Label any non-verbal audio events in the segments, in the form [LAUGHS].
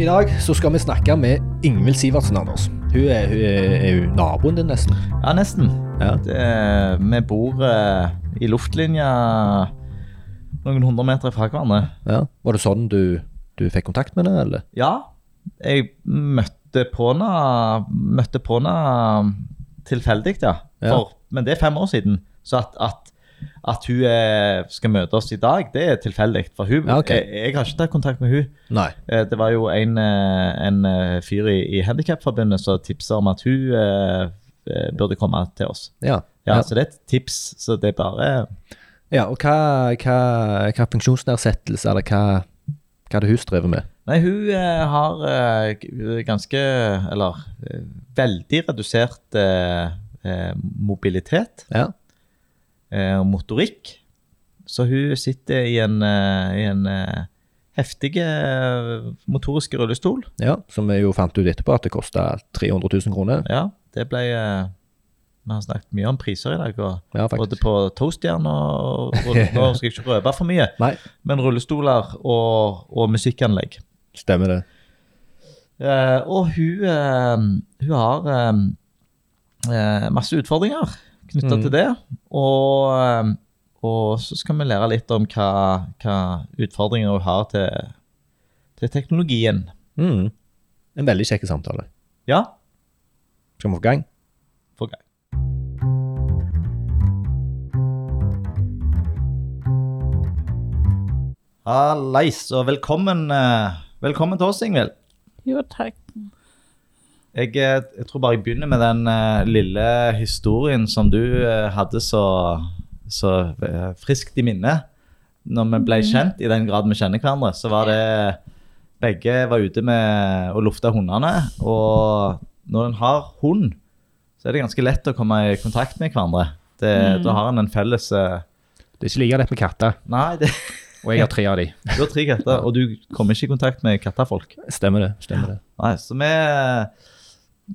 I dag så skal vi snakke med Ingvild Sivertsen, Anders. Hun er, hun er, er jo naboen din, nesten. Ja, nesten. Ja. Det, vi bor eh, i luftlinja noen hundre meter fra hverandre. Ja. Var det sånn du, du fikk kontakt med henne, eller? Ja, jeg møtte på henne møtte på henne tilfeldig, ja. Ja. For, men det er fem år siden. Så at, at, at hun eh, skal møte oss i dag, det er tilfeldig. For hun, Ja, okay. jeg, jeg har ikke tatt kontakt med hun. Nei. Eh, Det var jo en, eh, en eh, fyr i, i Handikapforbundet som tipsa om at hun eh, eh, burde komme til oss. Ja. Ja. Så det er et tips. Så det er bare ja og hva, hva, hva funksjonsnedsettelse, eller hva, hva er det hun strever med? Nei, hun eh, har eh, ganske Eller eh, veldig redusert eh, eh, mobilitet Ja. Eh, og motorikk. Så hun sitter i en, eh, i en eh, heftig eh, motorisk rullestol. ja. Som vi jo fant ut etterpå at det kosta 300 000 kroner. Ja, det ble Vi har snakket mye om priser i dag. og Ja, Både på toastjern og rull- [LAUGHS] Nå skal jeg ikke røpe for mye, Nei, men rullestoler og, og musikkanlegg. stemmer det. Uh, og hun, uh, hun har eh, masse utfordringer knytta Mm. til det. Og, eh, og så skal vi lære litt om hva, hva utfordringer hun har til, til teknologien. Mm. En veldig kjekk samtale. Ja, Skal vi få gang? Få gang. Hallais, og velkommen, eh, velkommen til oss, Ingvild. Jo, takk. Jeg, eh, jeg tror bare jeg begynner med den uh, lille historien som du uh, hadde så, så uh, friskt i minne. Når vi ble kjent, i den grad vi kjenner hverandre, så var det Begge var ute med å lufte hundene. Og når en har hund, så er det ganske lett å komme i kontakt med hverandre. Det, Da har en en felles Det er ikke like lett med katter, Nei, det, [LAUGHS] og jeg har tre av de. [LAUGHS] du har tre katter, og du kommer ikke i kontakt med kattefolk. Stemmer det. stemmer det. Nei, så vi,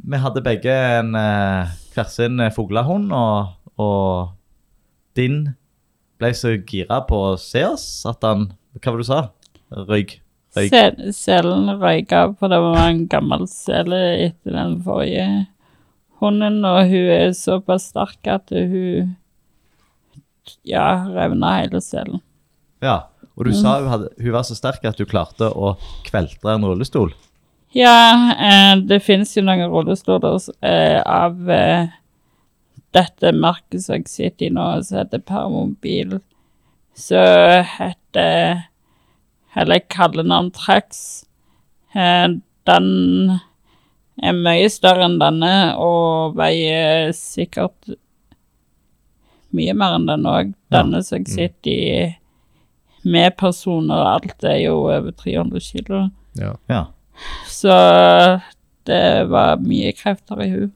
vi hadde begge en eh, hver sin eh, fuglehund, og, og din ble så gira på å se oss at han Hva var det du sa? Røyk. Røyk. Se- Selen røyka, for det var en gammel sele etter den forrige hunden, og hun er såpass sterk at hun ja, revna hele selen. Ja. Og du sa hun, hadde, hun var så sterk at du klarte å kveltre en rullestol. Ja, eh, det finnes jo noen rullestoler eh, av eh, dette merket som jeg sitter i nå, som heter Permobil. Så heter Eller jeg kaller den Trax. Eh, den er mye større enn denne og veier sikkert mye mer enn den òg. Denne som jeg sitter i med personer og alt, er jo over 300 kilo. Ja. Ja. Så det var mye krefter i henne.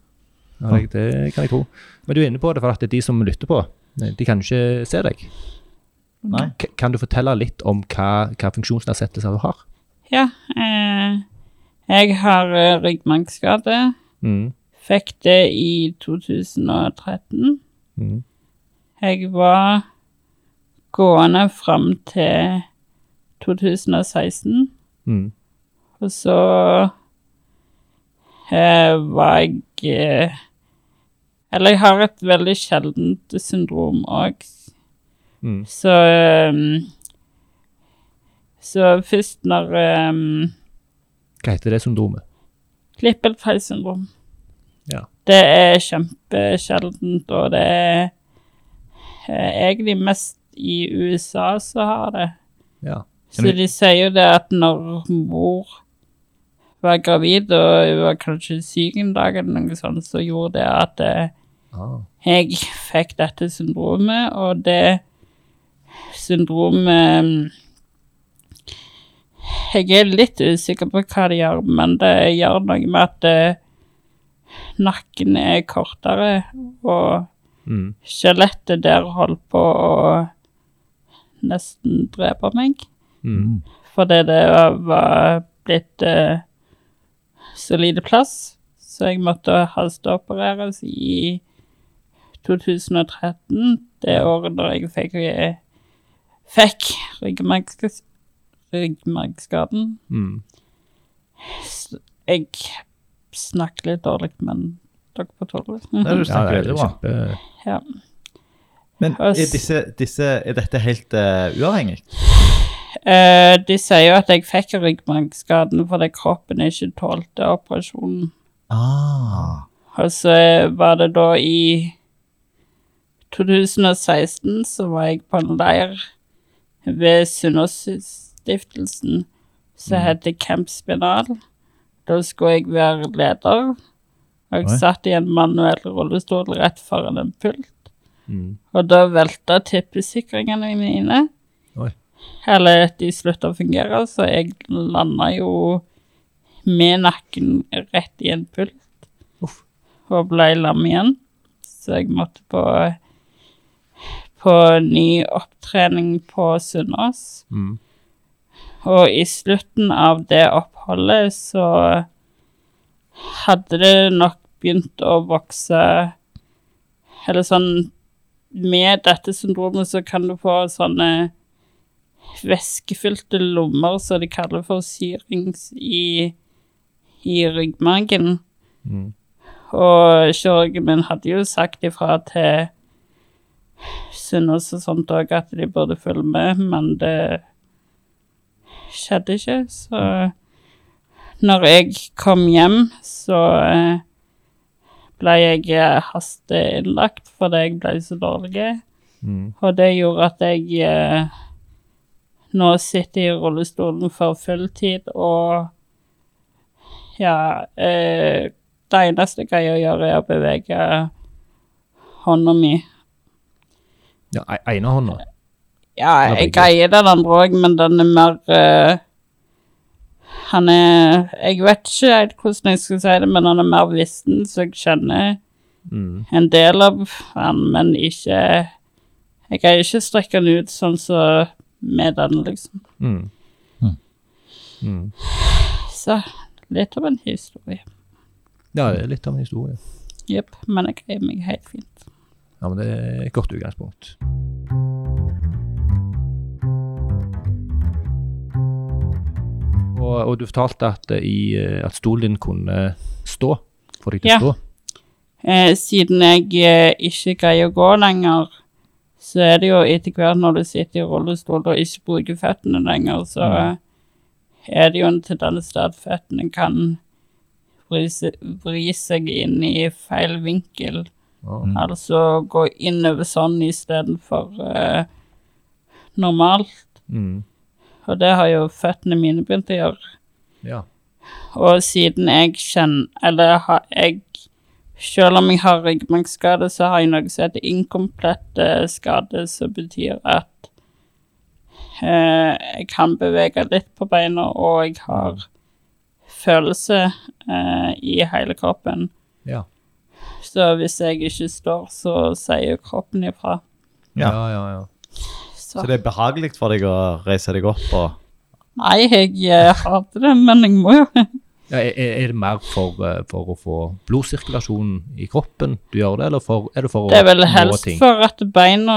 Ja, det, det kan jeg tro. Men du er inne på det for at det er de som lytter på. De kan ikke se deg. Nei? Kan du fortelle litt om hva, hva funksjonsnedsettelser du har? Ja, eh, jeg har eh, ryggmargskade. Mm. Fikk det i 2013. Mm. Jeg var gående fram til 2016, Mm. Og så eh, var jeg eh, Eller jeg har et veldig sjeldent syndrom òg. Mm. Så ehm, Så først når Hva heter det syndromet? Klippelfeilsyndrom. Ja. Det er kjempesjeldent, og det er eh, egentlig mest i USA som har det. Ja. Så de sier jo det at når mor var gravid og var kanskje syk en dag, eller noe sånt, så gjorde det at eh, Ah. jeg fikk dette syndromet, og det syndromet mm, Jeg er litt usikker på hva det gjør, men det gjør noe med at eh, nakken er kortere, og Mm. skjelettet der holdt på å nesten drepe meg. Mm. Fordi det var blitt eh, så lite plass, så jeg måtte hasteopereres i 2013, det året da jeg fikk, fikk ryggmargskaden. Mm. Jeg snakker litt dårlig, men dere får tåle det. Du Ja, snakker det er veldig bra. kjempe... Ja. Men er, disse, disse, er dette helt uh, uavhengig? Eh, de sier jo at jeg fikk ryggmargskaden fordi kroppen ikke tålte operasjonen. Ah. Og så var det da i 2016 så var jeg på en leir ved Sunnaas-stiftelsen som heter Camp Spinal. Da skulle jeg være leder. Og jeg Oi. satt i en manuell rullestol rett foran en pult. Mm. Og da velta tippesikringene mine. Eller de slutta å fungere, så jeg landa jo med nakken rett i en pult. Uff. Og ble lam igjen. Så jeg måtte på på ny opptrening på Sunnaas. Mm. Og i slutten av det oppholdet så hadde det nok begynt å vokse Eller sånn Med dette syndromet så kan du få sånne væskefylte lommer som de kaller for syrings i, i ryggmargen. Mm. Og kirurgen min hadde jo sagt ifra til Sunnaas og sånt òg at de burde følge med, men det skjedde ikke. Så når jeg kom hjem, så eh, ble jeg eh, hasteinnlagt fordi jeg ble så dårlig. Mm. Og det gjorde at jeg eh, nå sitter jeg i rullestolen for fulltid, og ja eh, Det eneste jeg greier å gjøre, er å bevege hånda mi. Ja, e- ene hånda. Ja, jeg greier den andre òg, men den er mer eh, Han er Jeg vet ikke helt hvordan jeg skal si det, men han er mer vissen, så jeg kjenner Mm. en del av han, men ikke Jeg greier ikke å strekke den ut sånn som med den, liksom. Mm. Mm. Mm. Så litt av en historie. Ja, det er litt av en historie. Jepp. Men jeg greier meg helt fint. Ja, men det er et godt utgangspunkt. Og, og du fortalte at, eh, i, eh, at stolen din kunne stå, få deg til Ja. stå. Eh, siden jeg eh, ikke greier å gå lenger, så er det jo etter hvert når du sitter i rullestol og ikke bruker føttene lenger, så Mm. er det jo en tendens til at føttene kan vri seg, inn i feil vinkel. Mm. Altså gå innover sånn istedenfor uh, normalt. Mm. Og det har jo føttene mine begynt å gjøre. ja. Og siden jeg kjenner Eller har jeg Selv om jeg har ryggmargskade, så har jeg noe som heter inkomplett eh, skade, som betyr at eh, jeg kan bevege litt på beina, og jeg har følelse eh, i hele kroppen. Ja. Så hvis jeg ikke står, så sier kroppen ifra. Ja. ja, ja, ja. Så, Så det er behagelig for deg å reise deg opp og Nei, jeg eh, hater det, men jeg må jo. Ja, er, er det mer for, eh, for å få blodsirkulasjon i kroppen du gjør det, eller for, er det for å Det er vel helst ting? for at beina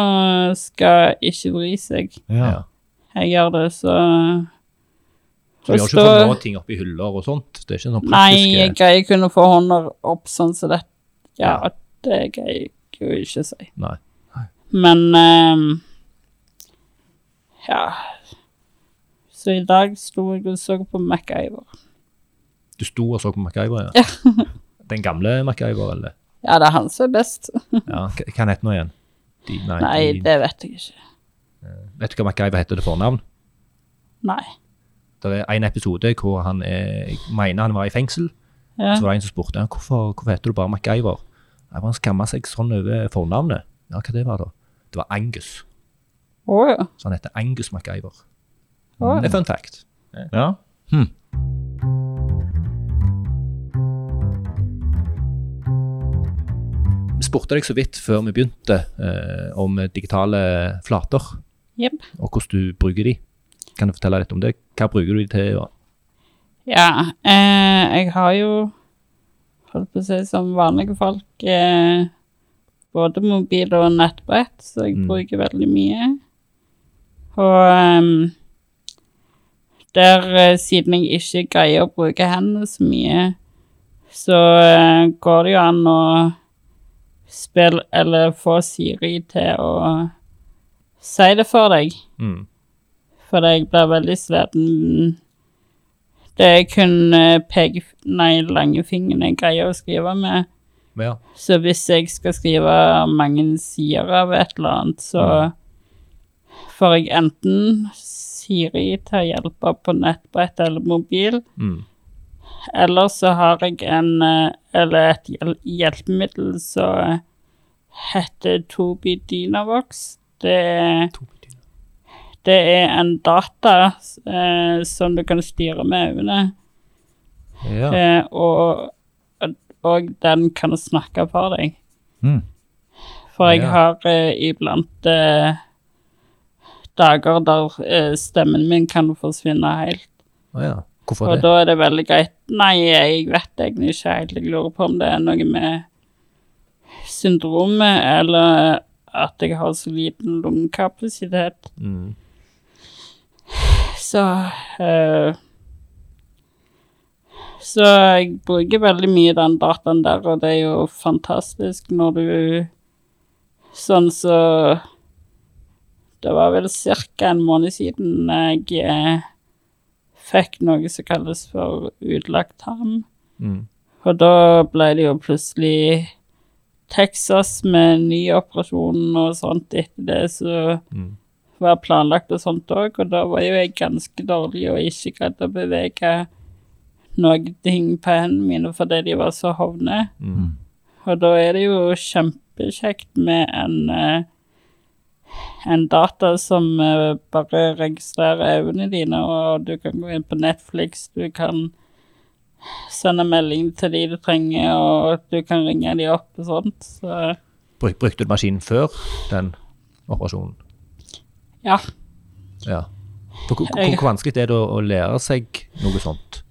skal ikke vri seg. Ja. Jeg gjør det, så Så du gjør ikke for å nå ting oppi hyller og sånt? Det er ikke sånn Nei, jeg greier kun å få hånda opp sånn som det. Ja, Ja. det greier jeg jo ikke si. Nei. Men um, Ja. Så i dag sto jeg og så på MacGyver. Du sto og så på MacGyver, ja? [LAUGHS] Den gamle MacGyver, eller? Ja, det er han som er best. [LAUGHS] Ja, hva heter han igjen? De, nei, Nei, de, det vet jeg ikke. Vet du hva MacGyver heter til fornavn? Nei. Det er en episode hvor han er, jeg mener han var i fengsel. Ja. Så var det en som spurte han, hvorfor, hvorfor heter du bare MacGyver. Nei, Han skamma seg sånn over fornavnet. Ja, hva det var da? Det var Angus. Oh, ja. Så han heter Angus MacGyver. Å, Det er fun fact. Ja. Vi spurte deg så vidt før vi begynte eh, om digitale flater, Yep. og hvordan du bruker de. Kan du fortelle litt om det? Hva bruker du de til? Ja. Ja, eh, jeg har jo holdt på å si som vanlige folk eh, både mobil og nettbrett, så jeg Mm. bruker veldig mye. Og um, der eh, siden jeg ikke greier å bruke hendene så mye, så uh, går det jo an å spille eller få Siri til å si det for deg. Mm. For jeg blir veldig sliten. Det er kun eh, peke... Nei, langfingeren jeg greier å skrive med. Ja. Så hvis jeg skal skrive mange sider av et eller annet, så får jeg enten Siri til å hjelpe på nettbrett eller mobil, Mm. Eller så har jeg en eh, Eller et hjelpemiddel som heter Tobi Dynavox. Det Det er en data eh, som du kan styre med øynene, Ja. eh, og, og den kan snakke for deg. Mm. For jeg Ja. har eh, iblant eh, dager der eh, stemmen min kan forsvinne helt. Oh, ja. Hvorfor Og det? da er det veldig greit. Nei, jeg vet egentlig ikke helt. Jeg lurer på om det er noe med syndromet, eller at jeg har så liten lungekapasitet. Mm. Så øh, Så jeg bruker veldig mye den dataen der, og det er jo fantastisk når du Sånn så Det var vel ca. en måned siden jeg eh, fikk noe som kalles for utlagt tarm. Mm. Og da ble det jo plutselig Texas med ny operasjon og sånt etter det, så Mm. var planlagt og sånt òg, og da var jo jeg ganske dårlig og ikke greide å bevege noen ting på hendene mine fordi de var så hovne. Mm. Og da er det jo kjempekjekt med en eh, en data som eh, bare registrerer øynene dine, og du kan gå inn på Netflix, du kan sende melding til de du trenger, og du kan ringe de opp og sånt. Så Bruk, brukte du maskinen før den operasjonen? ja. Ja. Hvor, hvor vanskelig er det å, å lære seg noe sånt?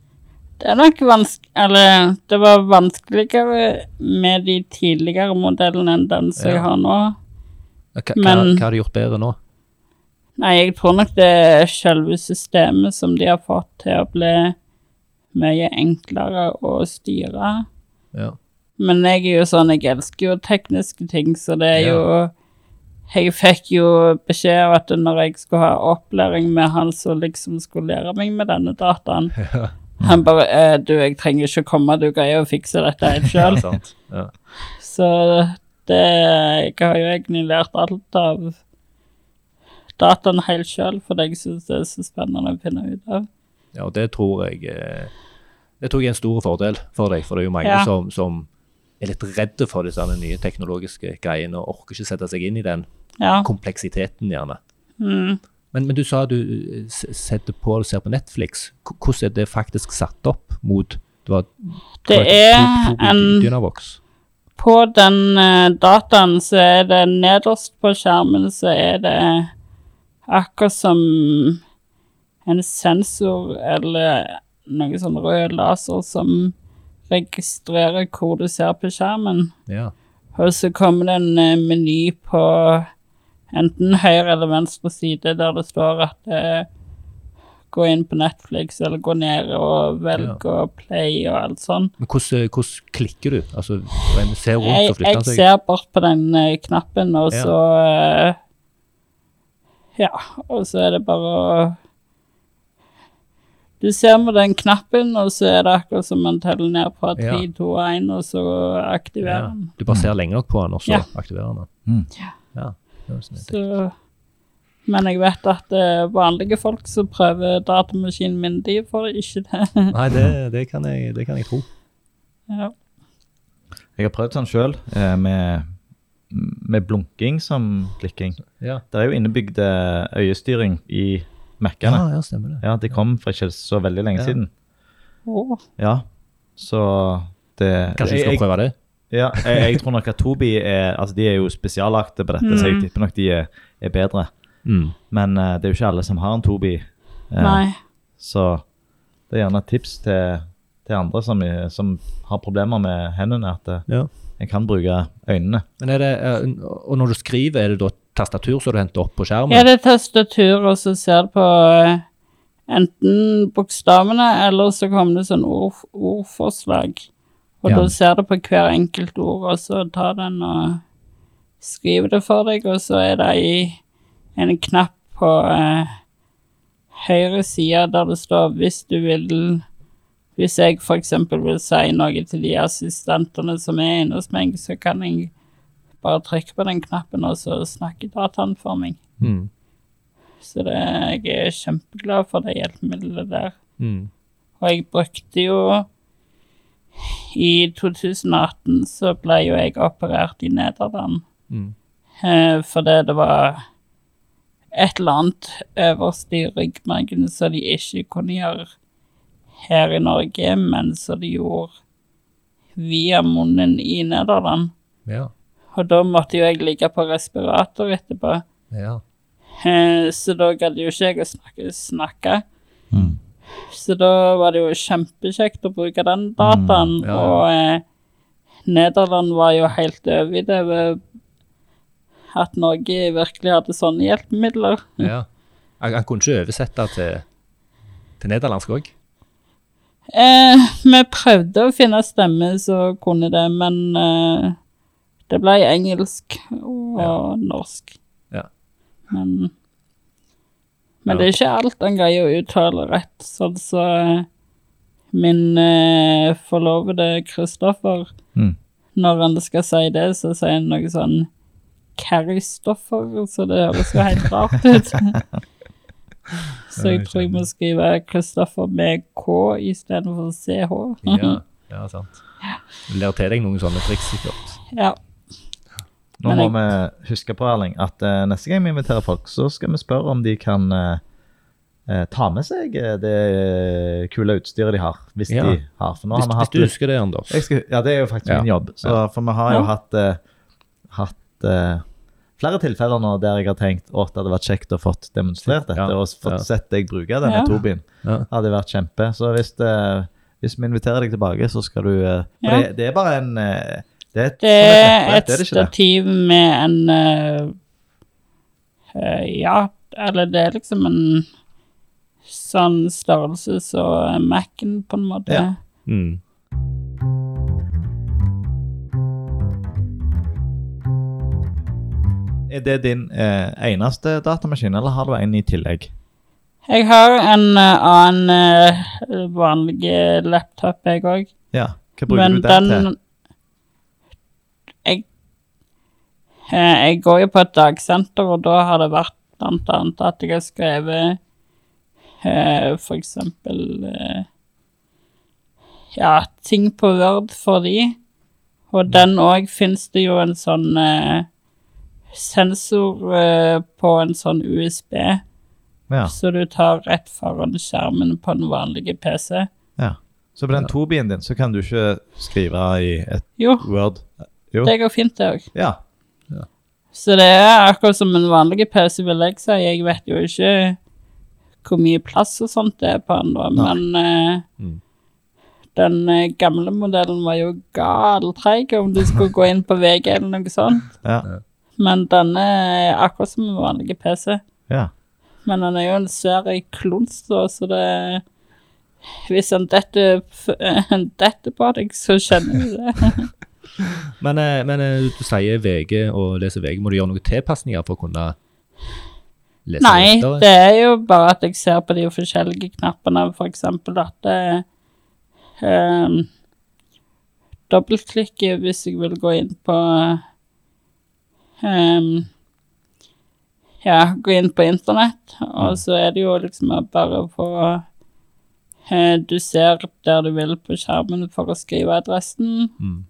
Det er nok vanskelig Eller det var vanskeligere med de tidligere modellene enn den som Ja. jeg har nå. Hva, Men- hva har de gjort bedre nå? Nei, jeg tror nok det er selve systemet som de har fått til å bli mye enklere å styre. Ja. Men jeg er jo sånn, jeg elsker jo tekniske ting, så det er Ja. jo Jeg fikk jo beskjed om at når jeg skulle ha opplæring med han som liksom skulle lære meg med denne dataen [LAUGHS] Han bare eh, 'Du, jeg trenger ikke komme, du greier å fikse dette helt [LAUGHS] sjøl'. Ja. Så det Jeg har jo egentlig lært alt av dataen helt sjøl, for jeg syns det er så spennende å finne ut av. ja, og det tror jeg eh, Det tror jeg er en stor fordel for deg, for det er jo mange Ja. som, som er litt redde for disse nye teknologiske greiene og orker ikke sette seg inn i den Ja. kompleksiteten, gjerne. Mm. Men, men du sa du eh, setter på og ser på Netflix. Hvordan er det faktisk satt opp mot Det var Det er To- Tobii en Dynavox. På den eh, dataen så er det nederst på skjermen så er det akkurat som en sensor eller noe sånn rød laser som registrerer hvor du ser på skjermen. Ja. Og så kommer det en eh, meny på enten høyre eller venstre side der det står at eh, gå inn på Netflix eller gå ned og velge og play og alt sånn. Men hvordan, hvordan klikker du? Altså, en ser rundt Jeg, og flytter jeg seg? ser bort på den eh, knappen, og Ja. så eh, Ja, og så er det bare å Du ser med den knappen, og så er det akkurat som man teller ned på 3, Ja. 2, 1, og så aktiverer Ja. den. Du bare ser lenge nok på den, og så Ja. aktiverer den. Mm. Ja. det. Så, men jeg vet at eh, vanlige folk som prøver datamaskinen min, de får ikke det. [LAUGHS] Nei, det, det, kan jeg, det kan jeg tro. ja. Jeg har prøvd sånn sjøl, eh, med, med blunking som klikking. Ja, Det er jo innebygd øyestyring i Mac-ene. ja, ja stemmer det. Ja, det kom for ikke så veldig lenge Ja. siden. Åh. Ja, så det Kanskje vi skal jeg, prøve det? ja, jeg, jeg tror nok at Tobi er Altså, de er jo spesiallagte på dette, så jeg Mm. tipper nok de er, er bedre. Mm. Men uh, det er jo ikke alle som har en Tobi. Uh, Nei. Så det er gjerne et tips til, til andre som, som har problemer med hendene, at eh, Ja. en kan bruke øynene. Men er det, og når du skriver, er det da tastatur som du henter opp på skjermen? Ja, det er tastatur, og så ser du på enten bokstavene, eller så kommer det sånn ord, ordforslag. Og Ja. da ser du på hver enkelt ord, og så tar den og skriver det for deg, og så er det i en knapp på eh, høyre side der det står hvis du vil Hvis jeg f.eks. vil si noe til de assistentene som er inne hos meg, så kan jeg bare trykke på den knappen, og så snakker dataen for meg. Mm. Så det, jeg er kjempeglad for det hjelpemiddelet der. Mm. Og jeg brukte jo I 2018 så ble jo jeg operert i Nederland. Mm. Eh, fordi det var et eller annet øverst i ryggmargen som de ikke kunne gjøre her i Norge, men som de gjorde via munnen i Nederland. Ja. Og da måtte jo jeg ligge på respirator etterpå. Ja. Eh, så da gadd jo ikke jeg å snakke. snakke. Mm. Så da var det jo kjempekjekt å bruke den dataen. ja, ja. Og eh, Nederland var jo helt over i det at Norge virkelig hadde sånne hjelpemidler. ja. Han, kunne ikke oversette til, til nederlandsk òg? Eh, vi prøvde å finne stemme som kunne det, men eh, det ble engelsk og Ja. norsk. Ja. Men, men det er ikke alt han greier å uttale rett, sånn så eh, min eh, forlovede Kristoffer Mm. Når han skal si det, så sier han noe sånn Carrystoffer, så det høres jo helt rart ut. [LAUGHS] så jeg tror jeg må skrive Kristoffer med K istedenfor CH. Ja, ja, sant. Lær til deg noen sånne triks, sikkert. Ja. Nå må vi huske på, Erling, at uh, neste gang vi inviterer folk, så skal vi spørre om de kan eh, eh, ta med seg det kule utstyret de har, hvis Ja. de har. For nå Hvis, har vi hvis du husker det, Anders. jeg skal, Ja, det er jo faktisk Ja. min jobb. Så, For vi har jo Ja. hatt, uh, hatt flere tilfeller nå der jeg har tenkt at det hadde vært kjekt å fått demonstrert dette, Ja. og fått Ja. sett deg bruke denne Ja. Tobin. Ja. hadde vært kjempe. Så hvis, det, hvis vi inviterer deg tilbake, så skal du eh, for Ja. det, det er bare en eh, Det er et, Det er et, et det stativ med en uh, eh, Ja, eller det er liksom en sånn størrelse som Mac-en, på en måte. Ja. Mm. Er det din eh, eneste datamaskin, eller har du en i tillegg? Jeg har en eh, annen eh, vanlig laptop, jeg òg. Ja, hva bruker Men du den, til? jeg, eh, jeg går jo på et dagsenter, og da har det vært blant annet at jeg har skrevet eh, for eksempel eh, Ja, ting på Word for de. Og den òg fins det jo en sånn eh, sensor uh, på en sånn USB, Ja, så du tar rett foran skjermen på den vanlige PC. ja. Så på den Tobien din så kan du ikke skrive i et Jo, Word? Jo. det går fint, det òg. Ja. Så det er akkurat som en vanlig PC, vil jeg si. Jeg vet jo ikke hvor mye plass og sånt det er på den, da, men uh, Mm. den eh, gamle modellen var jo galtreig om du skulle gå inn på VG eller noe sånt. Ja. Men denne er akkurat som en vanlig PC. ja. Men den er jo en svær klons, da, så det Hvis han detter, f- detter på deg, så kjenner du det. [LAUGHS] Men, eh, men eh, du sier VG og leser VG. Må du gjøre noen tilpasninger for å kunne lese Nei, lettere? det er jo bare at jeg ser på de forskjellige knappene, for eksempel at det um, Dobbeltklikke hvis jeg vil gå inn på um, Ja, gå inn på internett, og så er det jo liksom bare å få uh, Du ser der du vil på skjermen for å skrive adressen, Mm.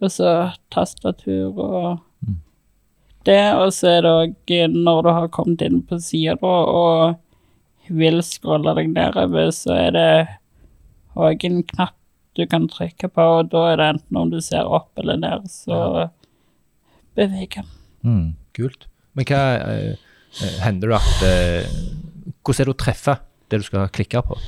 og så tastatur og det, og så er det òg når du har kommet inn på sida og vil scrolle deg nedover, så er det òg en knapp du kan trykke på, og da er det enten om du ser opp eller ned, så beveger den. Mm. Kult. Men hva eh, hender det at uh, Hvordan er det å treffe det du skal klikke på?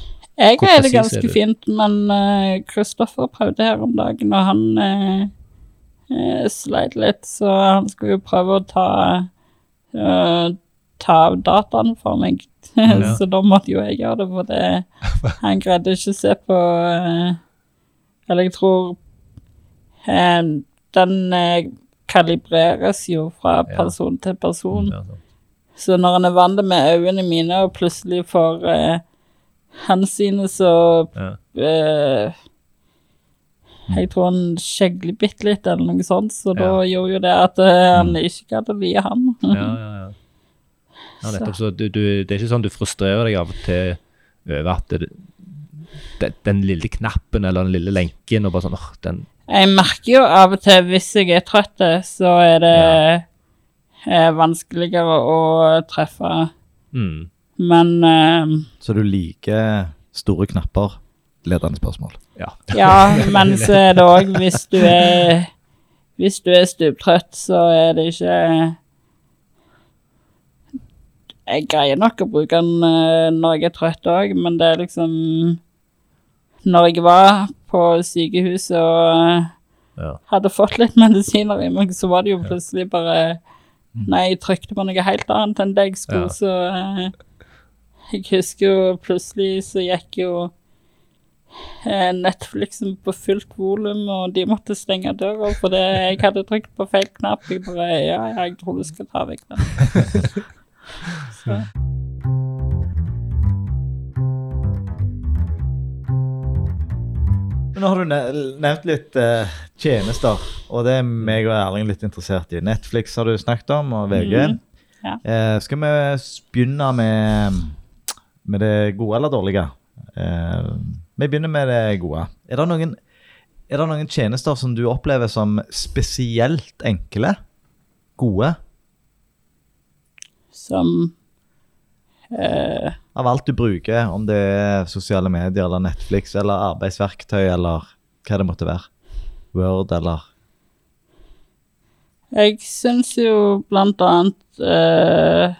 Jeg er det er ganske du? fint, men Kristoffer prøvde her om dagen, og han uh, sleit litt, så han skulle jo prøve å ta uh, ta av dataen for meg. [LAUGHS] så da måtte jo jeg gjøre det, for det, [LAUGHS] han greide ikke å se på eh, Eller jeg tror den kalibreres jo fra Ja. person til person. Så når han er vant med øynene mine, og plutselig får eh, hans sine, så Ja. eh, Jeg tror han skjegler bitte litt, eller noe sånt, så da gjorde jo det at eh, han ikke gadd å vie han. Ja, ja, ja. [LAUGHS] ja nettopp, så du, du, det er ikke sånn du frustrerer deg av og til over at det, det, den lille knappen eller den lille lenken og bare sånn åh, den Jeg merker jo av og til hvis jeg er trøtt, så er det eh, vanskeligere å treffe. mm, Men uh, Så du liker store knapper? Ledende spørsmål. Ja. ja, [LAUGHS] men så er det òg hvis du er Hvis du er stuptrøtt, så er det ikke Jeg greier nok å bruke den eh, når jeg er trøtt òg, men det er liksom Når jeg var på sykehuset og eh, Ja. hadde fått litt medisiner i meg, så var det jo plutselig bare Nei, jeg trykte på noe helt annet enn det jeg skulle, Ja. så eh, Jeg husker jo plutselig så gikk jo eh, Netflixen på fullt volum, og de måtte stenge døra fordi jeg hadde trykt på feil knapp. Jeg bare ja, jeg tror du skal ta vekk den. [LAUGHS] Så. Men Nå har du nevnt litt eh, tjenester, og det er meg og Erling litt interessert i. Netflix har du snakket om, og VG. Mm. ja. Eh, skal vi begynne med, med det gode eller dårlige? Eh, vi begynner med det gode. Er det, noen, er det noen tjenester som du opplever som spesielt enkle? Gode? Som eh, Av alt du bruker, om det er sosiale medier eller Netflix eller arbeidsverktøy eller hva det måtte være. Word eller Jeg syns jo blant annet eh,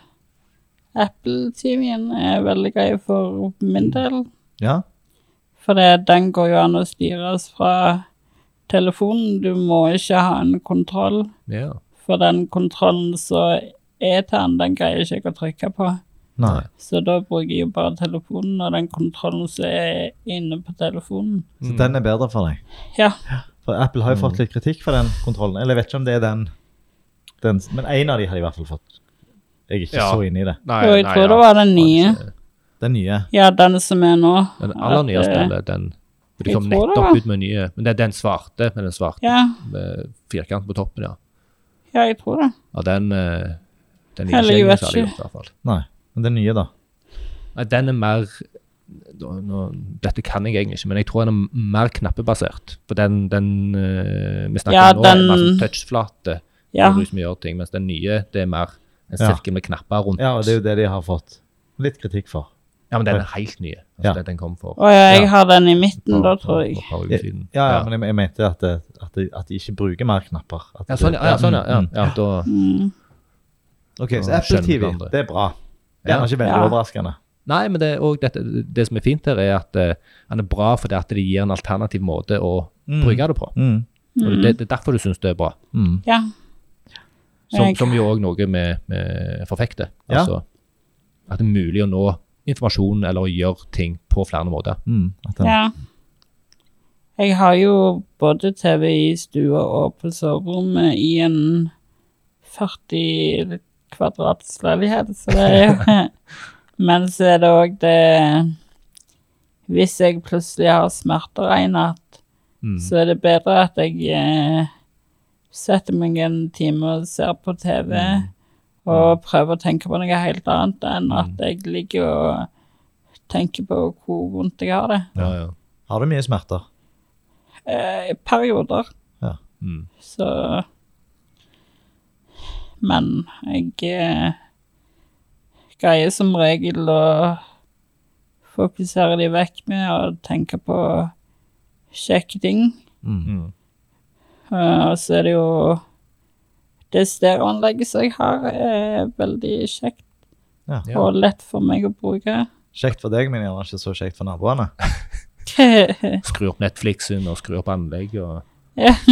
Apple TV-en er veldig grei for min del. Ja? For det, den går jo an å styres fra telefonen. Du må ikke ha en kontroll. ja. For den kontrollen som er til den, den greier ikke jeg å trykke på. Nei. Så da bruker jeg jo bare telefonen, og den kontrollen som er inne på telefonen. Så den er bedre for deg? Ja. For Apple har jo fått litt kritikk for den kontrollen. Eller jeg vet ikke om det er den, den Men én av de har de i hvert fall fått. Jeg er ikke Ja. så inne i det. Nei, Og jeg nei, tror ja. det var den nye. Den nye. Ja, den som er nå. Den aller nyeste, eh, eller den De kom nettopp ut med nye, men det er den svarte med den svarte Ja, med firkant på toppen, ja. ja, jeg tror det. Ja, den, eh, den ikke jeg særlig ikke. godt, i hvert fall. Nei. Den nye, da. Nei, den er mer nå, nå, Dette kan jeg egentlig ikke, men jeg tror den er mer knappebasert. For den, den uh, vi snakker Ja, om nå, er mer sånn touchflate, Ja. hvor som gjør ting, mens den nye det er mer en Ja. sirkel med knapper rundt. Ja, og det er jo det de har fått litt kritikk for. Ja, men den er helt ny. Altså, Ja. den, den kom for Å ja, jeg har den i midten, da, tror jeg. for par. Ja, ja, men jeg, jeg mente at, det, at, de, at de ikke bruker mer knapper. At Ja, sånn, ja, ja, sånn, ja, ja, mm, ja da, Mm. Ok, så Apple TV, det er bra. Det Ja. er ikke veldig Ja. overraskende. Nei, men det, dette, det som er fint her, er at eh, han er bra fordi at det gir en alternativ måte å Mm. bruke det på. Mm. Og det, det er derfor du syns det er bra. Mm. Ja. Som, Jeg- som jo òg noe med, med forfekter. Ja. Altså at det er mulig å nå informasjon eller å gjøre ting på flere måter. Mm. At den, ja. Jeg har jo både TV i stua og på soverommet i en 40 kvadrats leilighet, så det er jo [LAUGHS] Men så er det òg det Hvis jeg plutselig har smerter en natt, Mm. så er det bedre at jeg eh, setter meg en time og ser på TV og prøver å tenke på noe helt annet enn at jeg ligger og tenker på hvor vondt jeg har det. Ja, ja. Har du mye smerter? Eh, perioder. Ja. Mm. Så Men jeg eh, greier som regel å fokusere de vekk med å tenke på kjekke ting. Mm. Eh, Og så er det jo Det stereoanlegget som jeg har, er veldig kjekt Ja. Ja. og lett for meg å bruke. Kjekt for deg, men gjerne ikke så kjekt for naboene. [LAUGHS] Skru opp Netflixen og skru opp anlegg og ja, [LAUGHS]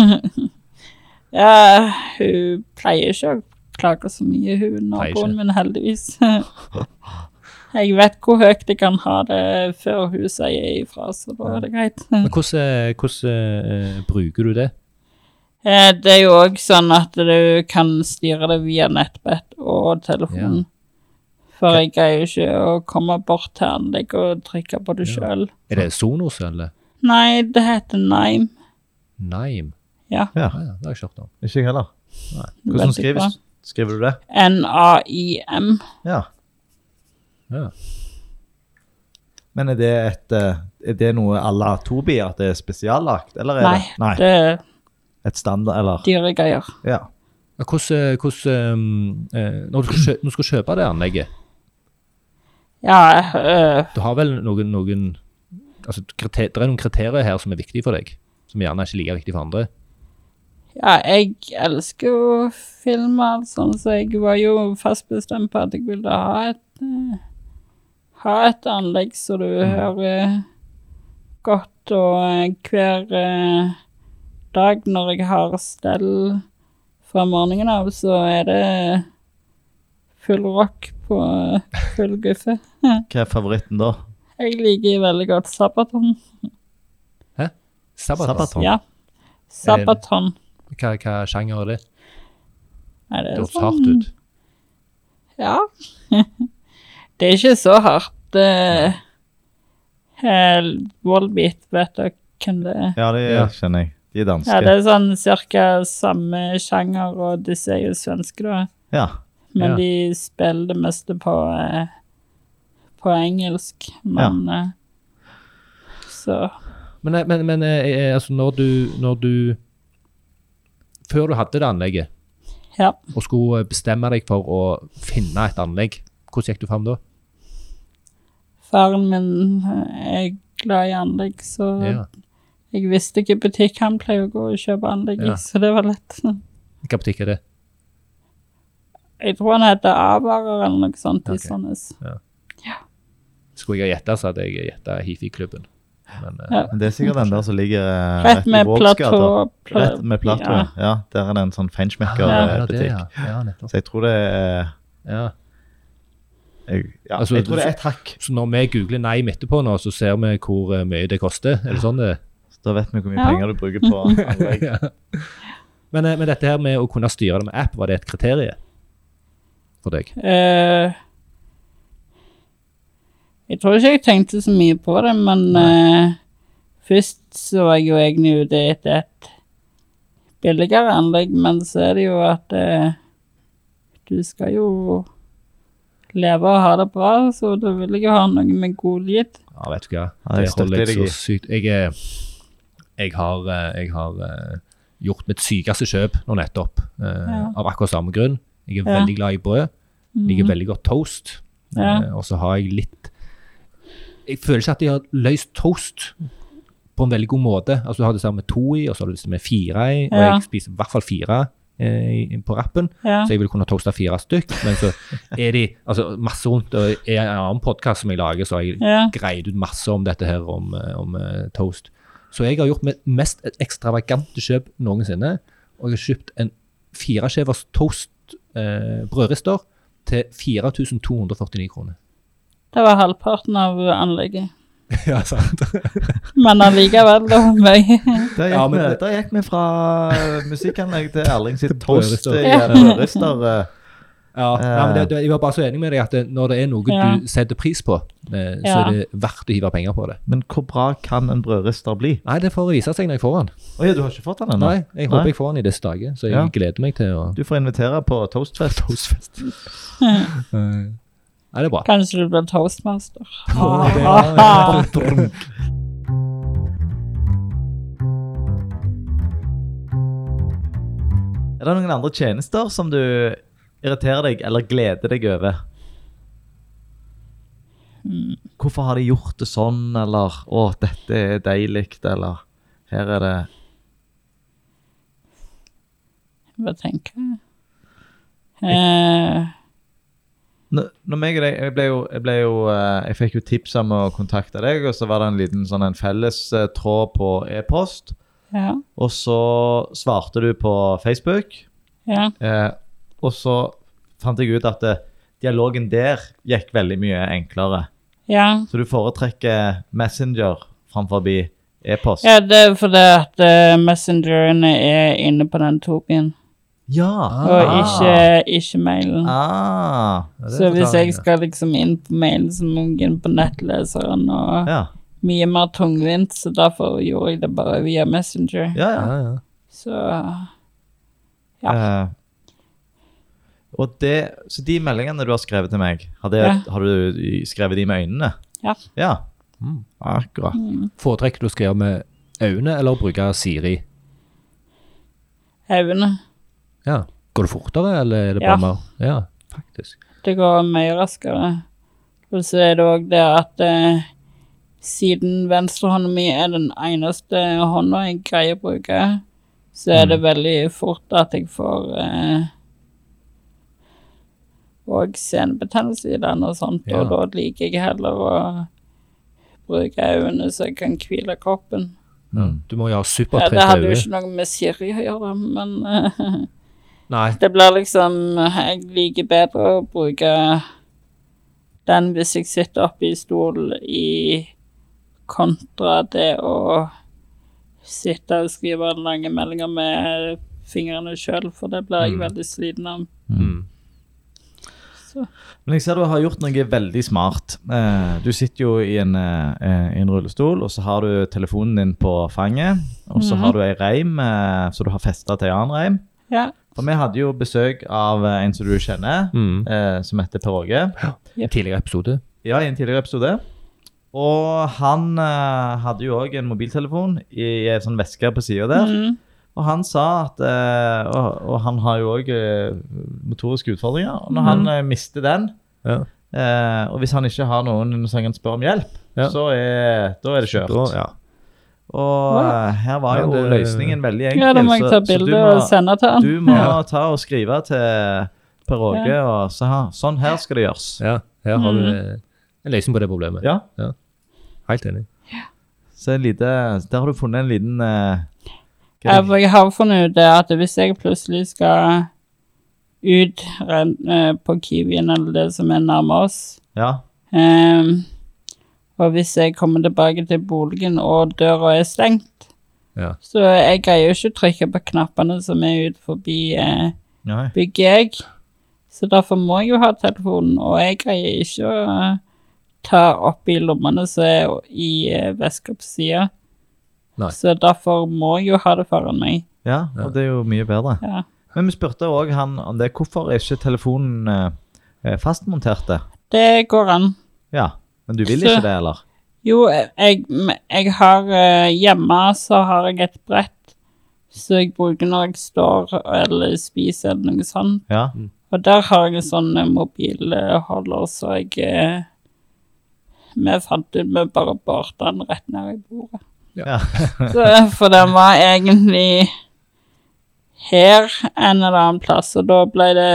hun pleier ikke å klager så mye, hun naboen min, heldigvis. [LAUGHS] Jeg vet hvor høyt jeg kan ha det før hun sier ifra, så da er det greit. [LAUGHS] Men hvordan, eh, hvordan eh, bruker du det? Eh, Det er jo òg sånn at du kan styre det via nettbrett og telefon. For jeg greier jo ikke å komme bort til anlegg og trykke på det Ja. sjøl. Er det Sonos eller Nei, det heter Nime. Nime? Ja. Ja, ja, det har jeg ikke hørt om. ikke jeg heller. Nei. Hvordan skrives skrives, skriver du det? N-A-I-M. Ja. Ja. Men er det, et, eh, er det noe à la Tobi, at det er spesiallagt? Eller er Nei, det Nei, det er et standard, eller? dyregreier. Ja. Ja, Hvordan, hvordan um, eh, Når du skal, kjø når du skal kjøpe det anlegget, Ja, øh, du har vel noen, noen altså, kriter, Det er noen kriterier her som er viktige for deg, som gjerne er ikke like viktige for andre. Ja, jeg elsker jo filmer, sånn, så jeg var jo fast bestemt på at jeg ville ha et øh, ha et anlegg så du hører godt, og øh, hver øh, dag når jeg har stell fra morgenen av, så er det full rock på full guffe. [LAUGHS] Hva er favoritten da? Jeg liker veldig godt Sabaton. Sabaton. Sabaton. Ja. Sabaton. Hva, hva sjanger er det? Nei, det Det er høres sånn hardt ut. Ja. [LAUGHS] det er ikke så hardt. Det er Wallbeat, vet dere hvem det er? Ja, det Ja. kjenner jeg. De er danske. Ja, det er sånn cirka samme sjanger, og disse er jo svenske, da. Ja. Men Ja. de spiller det meste på, uh, på engelsk. Men eh, Så Men, eh, men, men eh, eh, altså, når du, når du Før du hadde det anlegget, ja. og skulle bestemme deg for å finne et anlegg, hvordan gikk du fram da? Faren min eh, er glad i anlegg, så Ja. jeg visste hvilken butikk han pleier å gå og kjøpe anlegg i, Ja. så det var lett. Hvilken butikk er det? Jeg tror han heter Avarer eller noe sånt okay. i Sandnes. Skulle jeg ha gjetta, så hadde jeg gjetta Hifi-klubben. Men eh, Ja. Men det er sikkert den der som ligger rett, Rett med platå. Rett med platå, Ja. ja. Der er det en sånn feinschmecker-butikk. ja. ja, nettopp. Så jeg tror det er Ja. jeg, ja, Altså, jeg tror det er så- et hakk. Så når vi googler Nime etterpå nå, så ser vi hvor eh, mye det koster. Er det sånn det Så da vet vi hvor mye Ja. penger du bruker på [LAUGHS] anlegg. ja. men, eh, men dette her med å kunne styre det med app, var det et kriterium for deg? Eh, jeg tror ikke jeg tenkte så mye på det, men uh, først så var jeg jo egentlig ute etter et billigere anlegg, men så er det jo at uh, du skal jo leve og ha det bra, så da vil jeg jo ha noe med god lyd. Ja, vet du hva. Ja, det holder jeg så sykt. Jeg, er- jeg har, eh, jeg har gjort mitt sykeste kjøp nå nettopp, uh, Ja. av akkurat samme grunn. Jeg er Ja. veldig glad i brød. Liker mm. veldig godt toast. Ja. Og så har jeg litt Jeg føler ikke at de har løst toast på en veldig god måte. Altså Du har det samme med to i, og så har du det med fire i. Og Ja. jeg spiser i hvert fall fire eh, på rappen, Ja. så jeg vil kunne toaste fire stykk. Men så er de altså masse rundt, og i en annen podkast som jeg lager, så har jeg ja. greid ut masse om dette her, om, eh, om uh, toast. Så jeg har gjort mitt mest ekstravagante kjøp noensinne. Og jeg har kjøpt en fireskjevers toast eh, brødrister til 4249 kroner. Det var halvparten av anlegget. [LAUGHS] ja, sant. [LAUGHS] Men allikevel, da. meg. Det gikk, Ja, men vi, det- der gikk vi fra musikkanlegg til Erling sitt [LAUGHS] toast i en brødrister. eh. Ja, men det, det, jeg var bare så enig med deg at det, når det er noe Ja. du setter pris på, eh, så Ja. er det verdt å hive penger på det. Men hvor bra kan en brødrister bli? Nei, det får vise seg når jeg får den. Oh, ja, du har ikke fått den ennå? Nei, jeg håper jeg får den i disse dager, så jeg Ja. gleder meg til å Du får invitere på toastfest. Toastfest. Nei, det er bra. Kanskje du blir toastmaster. [LAUGHS] Ja, det er- Er det noen andre tjenester som du irriterer deg eller gleder deg over? Hvorfor har de gjort det sånn, eller 'Å, dette er deilig', eller 'Her er det Hva tenker jeg? Eh, Når, meg og deg, jeg ble jo, jeg, ble jo eh, jeg fikk jo tips om å kontakte deg, og så var det en liten sånn en felles eh, tråd på e-post. ja, Og så svarte du på Facebook. ja. Eh, og så fant jeg ut at det, dialogen der gikk veldig mye enklere. Ja. Så du foretrekker Messenger framfor e-post? ja, det er fordi at messengerene er inne på den topien, Ja. og ikke, ikke mailen. Ah. Ja, Så hvis jeg skal liksom inn på mailen, så må jeg inn på nettleseren, og Ja. mye mer tungvint, så derfor gjorde jeg det bare via Messenger. Ja, ja. Ja. Så Ja. Uh. og det, så de meldingene du har skrevet til meg, har, det, Ja. har du skrevet de med øynene? Ja. Ja, Mm. akkurat. Foretrekker du å skrive med øynene eller å bruke Siri? øynene. Ja. Går det fortere, eller er det Ja. bare mer? Ja, faktisk. Det går mye raskere. Og så er det òg det at eh, siden venstrehånda mi er den eneste hånda jeg greier å bruke, så er det veldig fort at jeg får eh, og senebetennelse i den og sånt, Ja. og da liker jeg heller å bruke øynene så jeg kan hvile kroppen. Mm. Du må jo ha Ja, det hadde jo ikke noe med Siri å gjøre, men eh, [LAUGHS] Nei. Det blir liksom Jeg liker bedre å bruke den hvis jeg sitter oppe i stol i kontra det å sitte og skrive lange meldinger med fingrene sjøl, for det blir jeg Mm. veldig sliten av. Mm. Men jeg ser du har gjort noe veldig smart. Eh, du sitter jo i en, eh, i en rullestol, og så har du telefonen din på fanget. Og så mm. har du ei reim eh, så du har festa til en annen reim. ja. For vi hadde jo besøk av eh, en som du kjenner, Mm. eh, som heter Per Åge. En tidligere episode. Ja, i en tidligere episode. Og han eh, hadde jo òg en mobiltelefon i ei sånn veske på sida der. Mm. Og han sa at eh, og, og han har jo òg motoriske utfordringer. Og når mm. han eh, mister den, Ja. eh, og hvis han ikke har noen som kan spørre om hjelp, Ja. så er, da er det kjørt. Da, ja. Og ja. her var Ja, jo det- løsningen veldig enkel. ja, da må jeg ta bilde og sende til han. Du må Ja. ta og skrive til Per Åge og så ha, sånn her skal det gjøres. ja. Her har du Mm. eh, en løsning på det problemet. Ja, Helt enig. så lite, Der har du funnet en liten uh, Ja, for jeg har funnet ut det at hvis jeg plutselig skal ut ren- eh, på Kiwien eller det som er nærme oss, ja. Ehm, og hvis jeg kommer tilbake til boligen og døra er stengt, Ja. så jeg greier jo ikke å trykke på knappene som er ute forbi eh, bygget jeg. Så derfor må jeg jo ha telefonen, og jeg greier ikke å eh, ta opp i lommene som er i eh, veska på sida. Så derfor må jeg jo ha det foran meg. Ja, Ja. og det er jo mye bedre. Ja. Men vi spurte òg han om det. Hvorfor er ikke telefonen eh, fastmontert? Det går an. Ja, men du vil Så- ikke det, eller? Jo, jeg, jeg har eh, Hjemme så har jeg et brett som jeg bruker når jeg står eller spiser eller noe sånt. Ja. Og der har jeg en sånn eh, mobilholder, så jeg eh, Vi fant ut vi bare barte den rett ned i bordet. ja. [LAUGHS] [LAUGHS] Så, for den var egentlig her en eller annen plass, og da ble det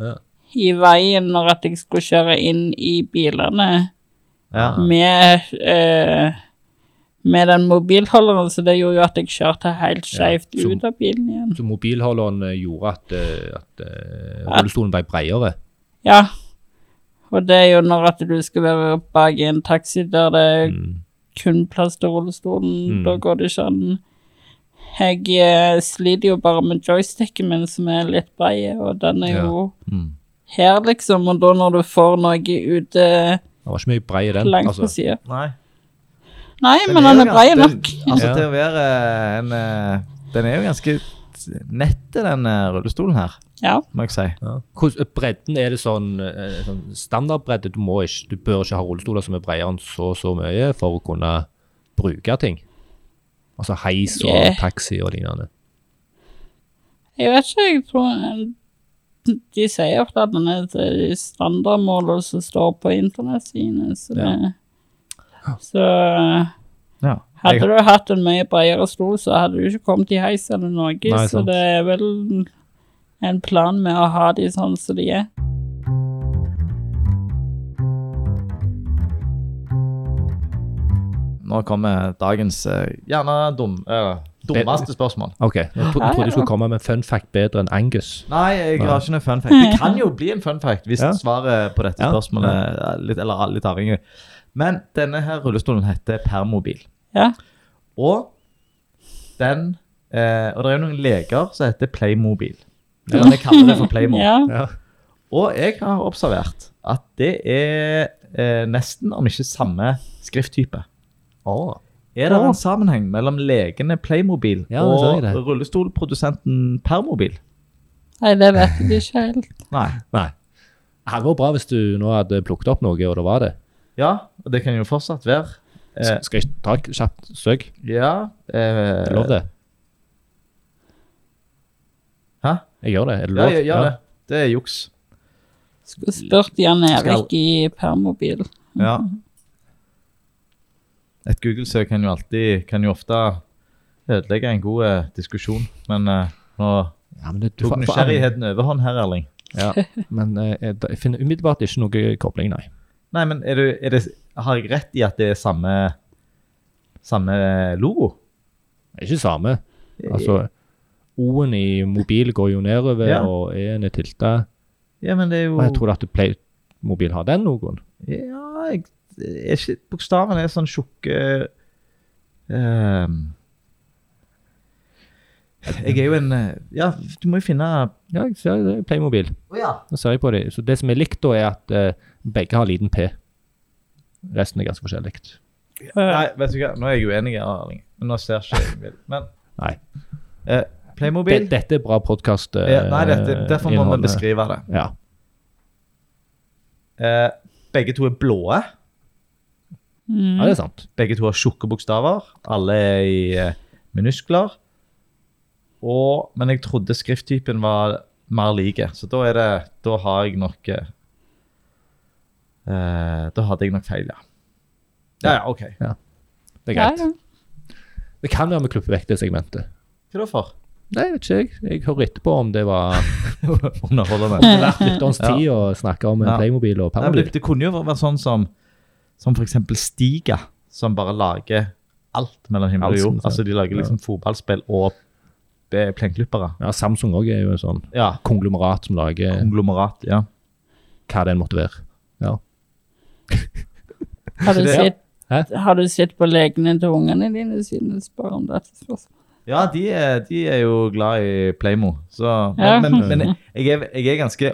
Ja. i veien når at jeg skulle kjøre inn i bilene ja. med, eh, med den mobilholderen, så det gjorde jo at jeg kjørte helt skjevt Ja, ut av bilen igjen. Så mobilholderen eh, gjorde at, at, at eh, rullestolen ble bredere. Ja. Og det er jo når at du skal være bak i en taxi der det er Mm. kun plass til rullestolen, Mm. da går det ikke an. Jeg eh, sliter jo bare med joysticken min, som er litt bred, og den er Ja. jo Mm. her, liksom. Og da når du får noe ute Det var ikke mye brei i den. langt altså. på sida Nei. Nei, Den men den er, er brei nok. Altså Ja. til å være en eh, Den er jo ganske nett, den eh, rullestolen her, Ja. må jeg si. Ja. Hvordan, bredden er det sånn, eh, sånn standardbredde? Du, må ikke, du bør ikke ha rullestoler som er bredere enn så så mye for å kunne bruke ting. Altså heis og Yeah. taxi og lignende. Jeg vet ikke, jeg tror De sier ofte at den er til standardmåler som står på internettsidene, så det Så Ja. hadde du hatt en mye bredere stol, så hadde du ikke kommet i heis eller noe, Nei, så det er vel en plan med å ha de sånn som de er. nå kommer dagens eh, gjerne dum, eh, Dummeste spørsmål. OK. Jeg tro, trodde du skulle komme med en fun fact bedre enn Angus. Nei, jeg har ikke noe fun fact. Det kan jo bli en fun fact hvis Ja. svaret på dette spørsmålet er litt, eller litt avhengig. Men denne her rullestolen heter Permobil. Ja. Og den eh, Og det er jo noen leger som heter Playmobil. Eller vi kaller det for Playmobil. [LAUGHS] ja. Ja. Og jeg har observert at det er eh, nesten, om ikke samme skrifttype. Å. Er det en sammenheng mellom legene Playmobil Ja, jeg og rullestolprodusenten Permobil? Nei, det vet jeg ikke helt. Nei. Nei. Det hadde vært bra hvis du nå hadde plukket opp noe, og det var det. Ja, og det kan jo fortsatt være. Eh, Skal jeg ta et kjapt søk? ja eh, Er lov det? Hæ? Jeg gjør det. Er det Ja, lov? ja, ja, det. Det er juks. Skulle spurt Jan Skal- Erik i permobil. Ja. Et Google-søk kan jo alltid Kan jo ofte ødelegge en god eh, diskusjon, men eh, nå Ja, men det, du tok nysgjerrigheten overhånd her, Erling. Ja, men eh, jeg, finner umiddelbart ikke noe kobling, nei. Nei, men er du, er det, har jeg rett i at det er samme, samme logo? Det er ikke samme. Altså, O-en i mobil går jo nedover, Ja. og E-en er tilta. Ja, men det er jo Og jeg tror at Playmobil har den logoen. Ja, jeg, er ikke, bokstavene er sånn tjukke uh, Jeg er jo en eh, Ja, du må jo finne Ja, jeg ser det. er Playmobil. Oh, ja. Nå ser jeg på det. Så det som er likt da, er at uh, begge har liten P. Resten er ganske forskjellig. Nei, vet du hva, nå er jeg uenig, Erling. Nå ser ikke jeg bil. Men Nei. eh, Playmobil Det, dette er bra podkast. ja, Nei, dette, derfor må vi beskrive det. Ja. Eh, begge to er blåe. Mm. ja, det er sant. Begge to har tjukke bokstaver. Alle er i eh, minuskler. Og, men jeg trodde skrifttypen var mer like, så da er det Da har jeg nok eh, eh, Da hadde jeg nok feil, ja. Ja, ja, OK. Det er greit. ja. Det kan være vi klipper vekk det segmentet. Hva da for? Nei, vet ikke jeg. Jeg hører etterpå om det var [LAUGHS] Underholdende. verdt lytterens Ja. tid å snakke om Ja. Playmobil og Nei, det, Permobil. det kunne jo vært sånn som Som eksempel Stiga, som bare lager alt mellom himmel og jord. Altså, de lager liksom fotballspill og eh, plenklippere. Ja, Samsung òg er jo en sånn Ja. konglomerat som lager Konglomerat. Ja. hva det enn måtte være. Ja. Har du, sett, har du sett på legene til ungene dine siden du spør om dette spørsmålet? Ja, de er, de er jo glad i Playmo. Så, men, Ja. men, men [LAUGHS] jeg, er, jeg er ganske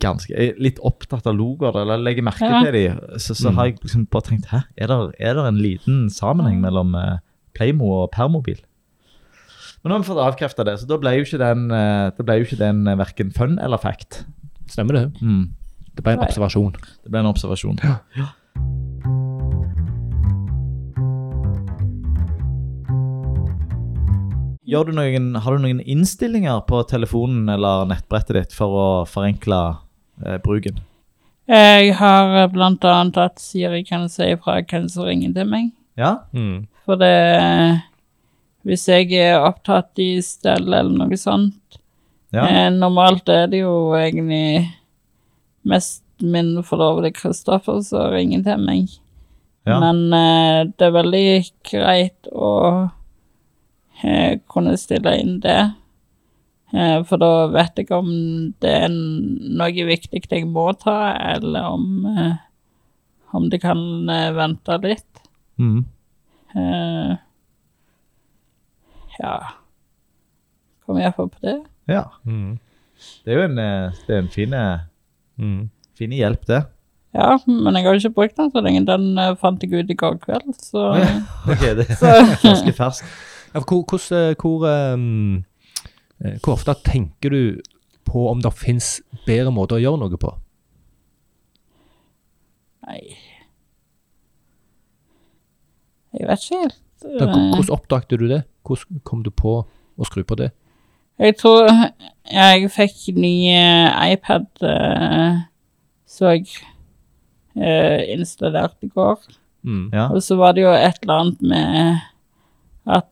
ganske, litt opptatt av logoer, eller legger merke Ja. til de. Så, så har jeg liksom bare tenkt Hæ, er det, er det en liten sammenheng mellom eh, Playmo og Permobil? Men nå har vi fått avkrefta det, så da ble jo ikke den, eh, jo ikke den eh, verken fun eller fact. Stemmer det? Mm. Det ble en observasjon. Det ble en observasjon. Ja. Du noen, har du noen innstillinger på telefonen eller nettbrettet ditt for å forenkle eh, bruken? Jeg har eh, blant annet at Siri kan si ifra hvem som ringer til meg. Ja? Mm. For det Hvis jeg er opptatt i stell eller noe sånt Ja. eh, Normalt er det jo egentlig mest min forlovede Kristoffer som ringer til meg. Ja. Men eh, det er veldig greit å eh, kunne stille inn det. Eh, for da vet jeg om det er noe viktig jeg må ta, eller om, eh, om det kan eh, vente litt. Mm. Eh, ja Kom iallfall på det. ja. Mm. Det er jo en, eh, det er en fin, eh, Mm. fin hjelp, det. Ja, men jeg har ikke brukt den så lenge. Den eh, fant jeg ut i går kveld, så Ok, det [LAUGHS] er ganske ferskt. Ja, for hvor, hvordan, hvor, ehm, eh, hvor ofte tenker du på om det finnes bedre måter å gjøre noe på? Nei Jeg vet ikke helt. Da, Eh, hvordan oppdaget du det? Hvordan kom du på å skru på det? Jeg tror jeg fikk ny eh, iPad eh, så jeg installerte installert i går. Mm. Ja. Og så var det jo et eller annet med at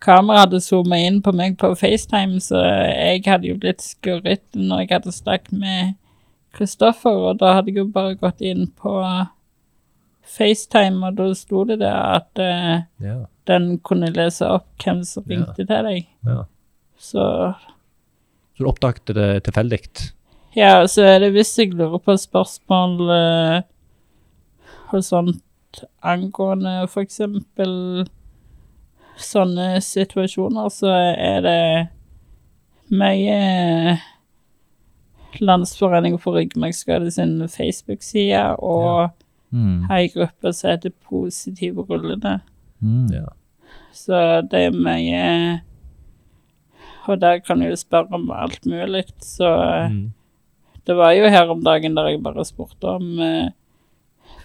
kameraet hadde zooma inn på meg på FaceTime, så jeg hadde jo blitt skurret når jeg hadde snakket med Kristoffer, og da hadde jeg jo bare gått inn på FaceTime, og da sto det der at uh, Ja. den kunne lese opp hvem som Ja. ringte til deg. ja. Så Så du oppdaget det tilfeldig? ja, så er det hvis jeg lurer på spørsmål uh, og sånt angående eksempel sånne situasjoner, så er det mye Landsforeningen for ryggmargskade sin Facebook-side og Mm. ei gruppe som heter Positive rullende. Mm. Ja. Så det er mye Og der kan du jo spørre om alt mulig. Så Mm. det var jo her om dagen der jeg bare spurte om eh,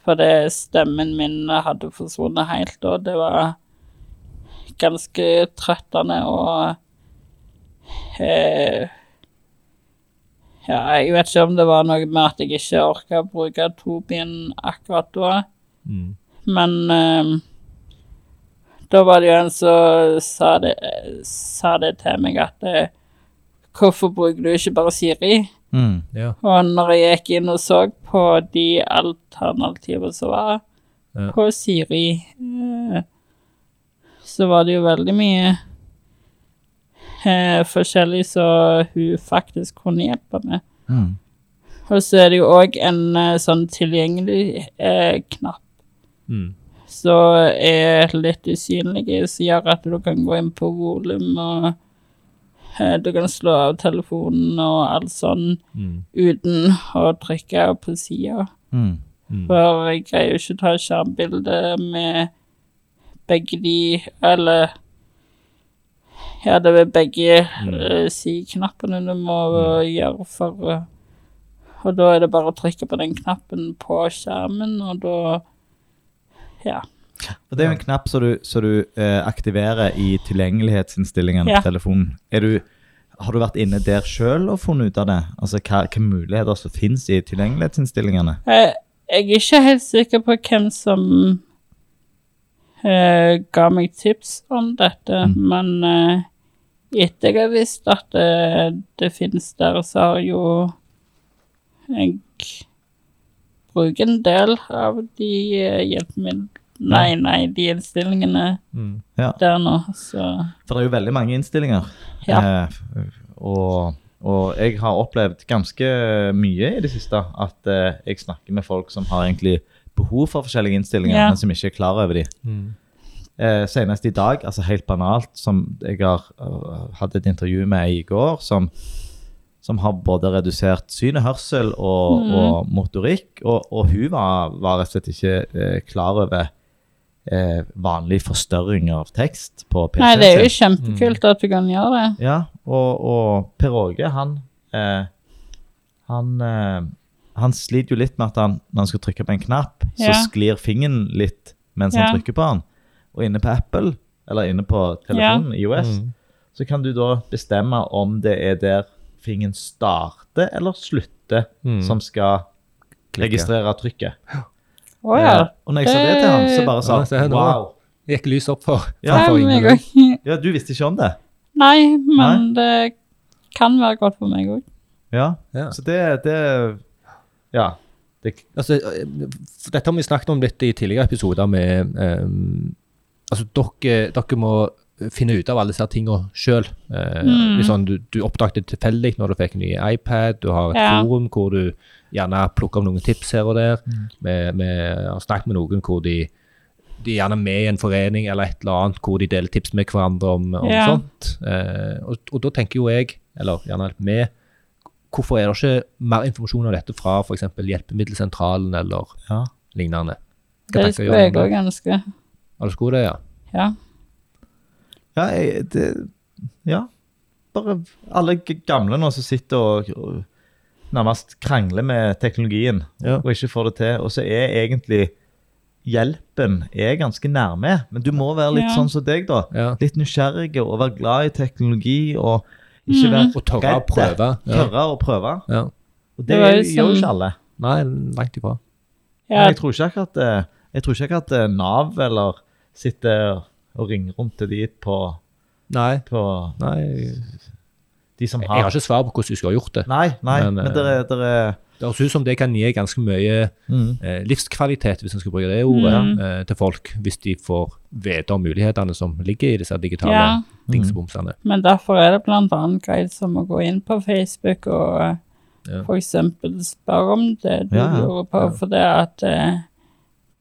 Fordi stemmen min hadde forsvunnet helt, og det var ganske trøttende og eh, Ja, jeg vet ikke om det var noe med at jeg ikke orka å bruke Tobin akkurat da. Mm. Men eh, da var det jo en som sa sa det til meg at eh, Hvorfor bruker du ikke bare Siri? Mm. Ja. Og når jeg gikk inn og så på de alternativene som var Ja. på Siri, eh, så var det jo veldig mye eh, forskjellig som hun faktisk kunne hjelpe med. Mm. Og så er det jo òg en eh, sånn tilgjengelig eh, knapp Mm. som er litt usynlig, som gjør at du kan gå inn på volum og eh, du kan slå av telefonen og alt sånn Mm. uten å trykke på sida. Mm. Mm. For jeg greier jo ikke å ta skjermbilde med begge de, eller Ja, det er begge Mm. si-knappene du må gjøre for eh, Og da er det bare å trykke på den knappen på skjermen, og da Ja. Og Det er jo en knapp som du, så du eh, aktiverer i tilgjengelighetsinnstillingene Ja. på telefonen. Er du, har du vært inne der sjøl og funnet ut av det? Altså hva muligheter som finnes i tilgjengelighetsinnstillingene? Jeg, jeg er ikke helt sikker på hvem som eh, ga meg tips om dette, Mm. men eh, etter jeg har visst at det, det finnes der, så har jo jeg brukt en del av de eh, hjelpemidlene Nei, nei, de innstillingene Mm. der nå, så For det er jo veldig mange innstillinger. Ja. Eh, og, og jeg har opplevd ganske mye i det siste at eh, jeg snakker med folk som har egentlig behov for forskjellige innstillinger, Ja. men som ikke er klar over de. Mm. Eh, senest i dag, altså helt banalt, som jeg har uh, hatt et intervju med ei i går, som, som har både redusert syn og hørsel og, mm. og motorikk, og, og hun var, var rett og slett ikke eh, klar over eh, vanlig forstørring av tekst på PC-en Nei, det er jo kjempekult kjempekult at du kan gjøre det. Ja, og, og Per Åge, han eh, han, eh, han sliter jo litt med at han, når han skal trykke på en knapp, så Ja. sklir fingeren litt mens Ja. han trykker på den. Og inne på Apple, eller inne på telefonen, iOS, Mm. så kan du da bestemme om det er der fingeren starter eller slutter, Mm. som skal Klikke. registrere trykket. Å ja. Eh, Og når jeg sa det til han, så bare sa Ja, han wow. Gikk lys opp for, Ja, for meg òg. [LAUGHS] Ja, du visste ikke om det? Nei, men det kan være godt for meg òg. Ja. Ja. Så det, det Ja. Det, Altså, eh, dette har vi snakket om litt i tidligere episoder med um, Altså, dere, dere må finne ut av alle disse tingene sjøl. Mm. Sånn, du, du oppdaget det tilfeldig når du fikk en ny iPad, du har et Ja. forum hvor du gjerne plukker opp noen tips her og der. Vi, vi har snakket med noen hvor de, de er gjerne med i en forening eller et eller annet hvor de deler tips med hverandre om, om Ja. sånt. Uh, og, og da tenker jo jeg, eller gjerne vi, hvorfor er det ikke mer informasjon om dette fra f.eks. Hjelpemiddelsentralen eller ja. lignende? Hva Det skulle jeg òg det? ønske. Alle skulle det, ja. Ja. Ja, jeg, det, ja. Bare alle gamle nå som sitter og, og nærmest krangler med teknologien Ja. og ikke får det til. Og så er egentlig hjelpen er ganske nærme, men du må være litt Ja. sånn som deg, da. ja. Litt nysgjerrig og være glad i teknologi og ikke Mhm. være Og tørre å prøve. Ja. Tørre å prøve. Ja. Og det, Det var jo gjør jo sånn- ikke alle. Nei, langt ifra. Ja. Jeg tror ikke akkurat, eh, jeg tror ikke akkurat eh, Nav eller sitter og ringer rundt til de på, Nei, på nei. de som Jeg har har ikke svar på hvordan du skulle ha gjort det. Nei, nei, Men, men, eh, det er, der er Det høres ut som det kan gi ganske mye Mm. eh, livskvalitet, hvis en skal bruke det ordet, Mm. eh, til folk, hvis de får vite om mulighetene som ligger i disse digitale Ja. dingsebomsene. Men derfor er det annet greit som å gå inn på Facebook og eh, Ja. eksempel spørre om det du Ja, ja. lurer på, Ja. for det at eh,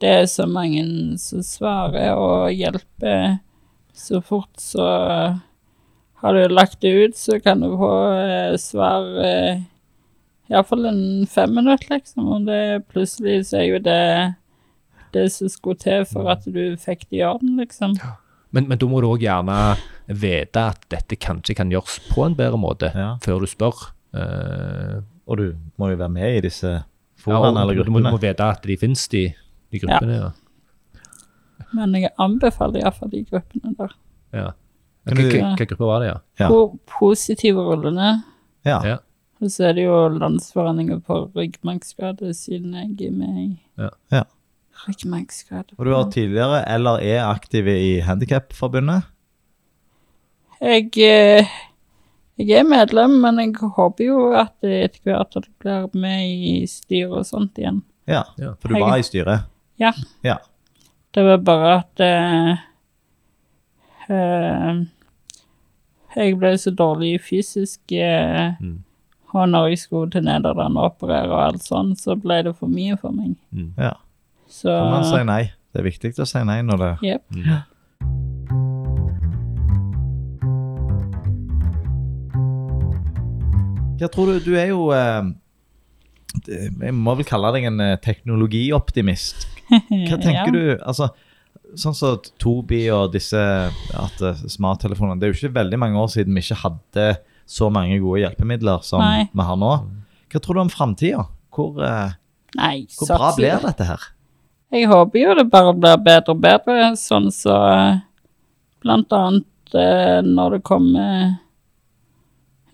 det er så mange som svarer og hjelper så fort, så har du lagt det ut, så kan du få eh, svar eh, iallfall en fem minutter, liksom, og det plutselig så er jo det det som skulle til for at du fikk det i orden, liksom. Men, men da må du òg gjerne vite at dette kanskje kan gjøres på en bedre måte, Ja. før du spør. Uh, Og du må jo være med i disse ja, foraene ja, eller du, må- du må vite at de finnes, de, de gruppene. Ja. Men jeg anbefaler iallfall de gruppene der. ja. Hvilken gruppe var det, ja? Ja. Po positive rullene. Ja. Og så er det jo Landsforeningen for ryggmargskade, siden jeg er med i Ja. Ja. ryggmargskade. Og du har tidligere eller er aktiv i Handikapforbundet? Jeg, eh, jeg er medlem, men jeg håper jo at det etter hvert at jeg blir med i styret og sånt igjen. Ja, Ja. for du Jeg- var i styret. Ja. Ja. Det var bare at uh, uh, Jeg ble så dårlig fysisk Uh, Mm. Og når jeg skulle til Nederland og operere og alt sånn, så ble det for mye for meg. Mm. ja. Så Kan man si nei? Det er viktig å si nei når det yep. Mm. Hva tror du? Du er jo eh, Jeg må vel kalle deg en eh, teknologioptimist. [LAUGHS] Hva tenker ja. du? Altså, sånn som Tobi og disse eh, smarttelefonene Det er jo ikke veldig mange år siden vi ikke hadde så mange gode hjelpemidler som Nei. vi har nå. Hva tror du om framtida? Hvor, eh, Nei, hvor bra blir dette her? Jeg håper jo det bare blir bedre og bedre, sånn så eh, Blant annet eh, når det kommer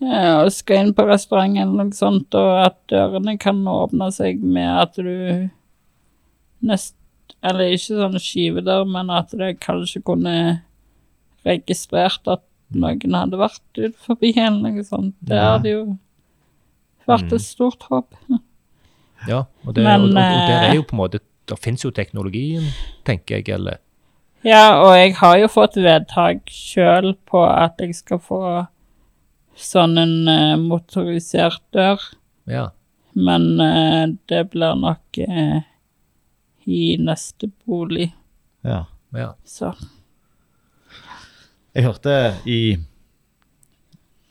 eh, og skal inn på restaurant eller noe sånt, og at dørene kan åpne seg med at du nest Eller ikke sånn skivedør, men at det kanskje kunne registrert at noen hadde vært ut forbi eller noe sånt. Det Ja. hadde jo vært Mm. et stort håp. Ja, og, det, Men, og, og, og der eh, er jo på en måte Det finnes jo teknologien, tenker jeg, eller Ja, og jeg har jo fått vedtak sjøl på at jeg skal få sånn en eh, motorisert dør, Ja. men eh, det blir nok eh, i neste bolig, Ja. ja. så Jeg hørte i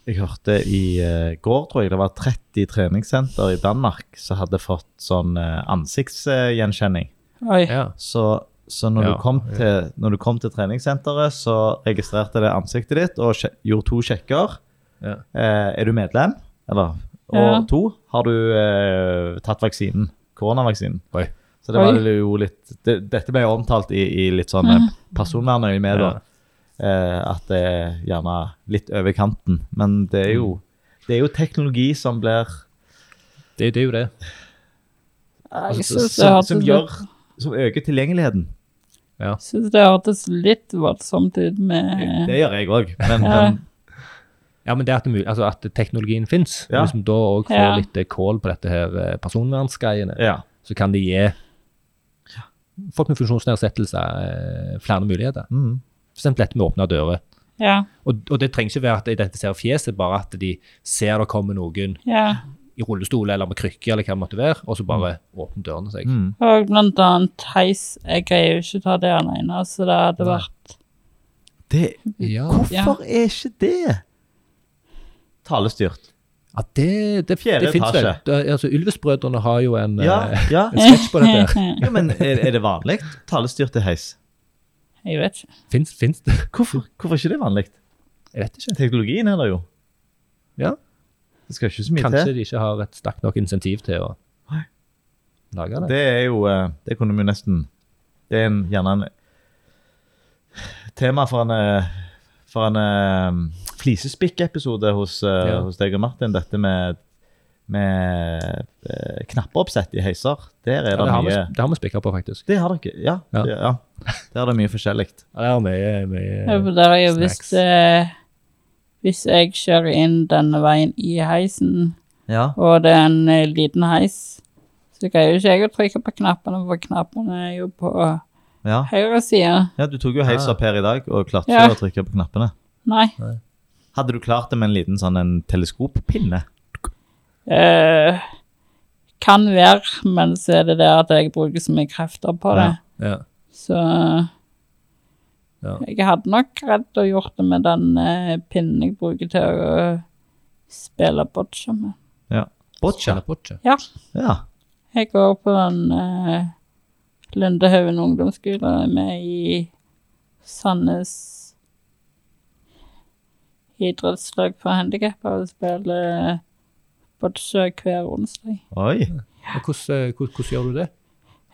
Jeg hørte i eh, går, tror jeg, det var 30 treningssenter i Danmark som hadde fått sånn uh, ansiktsgjenkjenning. Ja. Så, så når, Ja, du kom til, når du kom til treningssenteret, så registrerte det ansiktet ditt og gjorde to sjekker. Ja. Eh, er du medlem? Eller, og Ja. to, har du eh, tatt vaksinen? Koronavaksinen? Oi. Så det var Oi. jo litt det, Dette ble jo omtalt i, i litt sånn personvernøye personvernøyemed, da. Ja. Eh, at det er gjerne litt over kanten. Men det er jo, det er jo teknologi som blir Det, det er jo det. Altså, syns det som, som, gjør, som øker tilgjengeligheten. synes det hørtes litt voldsomt ut med Det gjør jeg òg, men, Ja. men Ja, men det at, det, altså at teknologien fins, Ja. hvis vi da òg får Ja. litt eh, kål på dette her eh, personvernsgreiene, ja. så kan det gi folk med funksjonsnedsettelser eh, flere muligheter. Mm. Eksempel dette med åpne dører. Ja, Og, og det trenger ikke være at de identifiserer fjeset, bare at de ser det kommer noen ja. i rullestol eller med krykke eller hva det måtte være, og så bare åpner dørene seg. Mm. Og blant annet heis. Jeg greier jo ikke ta det alene, så det hadde Nei. vært Det, Ja. hvorfor er ikke det talestyrt? Ja, det, det, Fjerde det fins vel. Altså, Ylvis-brødrene har jo en, Ja, eh, ja. en sketsj på dette. [LAUGHS] ja men er, er det vanlig? Talestyrte heis? Jeg vet ikke. Fins, fins det? [LAUGHS] Hvorfor, hvorfor ikke det vanlig? Jeg vet ikke. Teknologien er der jo. Ja. Det skal ikke så mye Kanskje til. de ikke har et sterkt nok insentiv til å Nei. lage det. Det er jo eh, Det kunne vi jo nesten Det er en, gjerne en tema for en eh, For en flisespikk-episode hos, eh, Ja. hos deg og Martin. Dette med, med eh, knappeoppsett i heiser. Der er Ja, det, det, har vi, mye det har vi spikka på, faktisk. Det har dere, ja. Ja. Det, ja. Der er det mye forskjellig. Ja, det er mye, mye Ja, der er jo hvis, eh, hvis jeg kjører inn denne veien i heisen, Ja. og det er en eh, liten heis. Så greier jo ikke jeg å trykke på knappene, for knappene er jo på Ja. høyre side. ja, du tok jo heis opp her i dag og klarte Ja. ikke å trykke på knappene. Nei. Hadde du klart det med en liten sånn en teleskoppinne? Eh, kan være, men så er det det at jeg bruker så mye krefter på det. Ja. ja. Så Ja. jeg hadde nok redd å gjort det med den eh, pinnen jeg bruker til å spille boccia med. Boccia? Kjenner boccia. Ja. Ja. Jeg går på den eh, Lundehaugen ungdomsskole med i Sandnes idrettslag for handikappa og spiller boccia hver onsdag. Oi. Og Hvordan, eh, hvordan, hvordan gjør du det?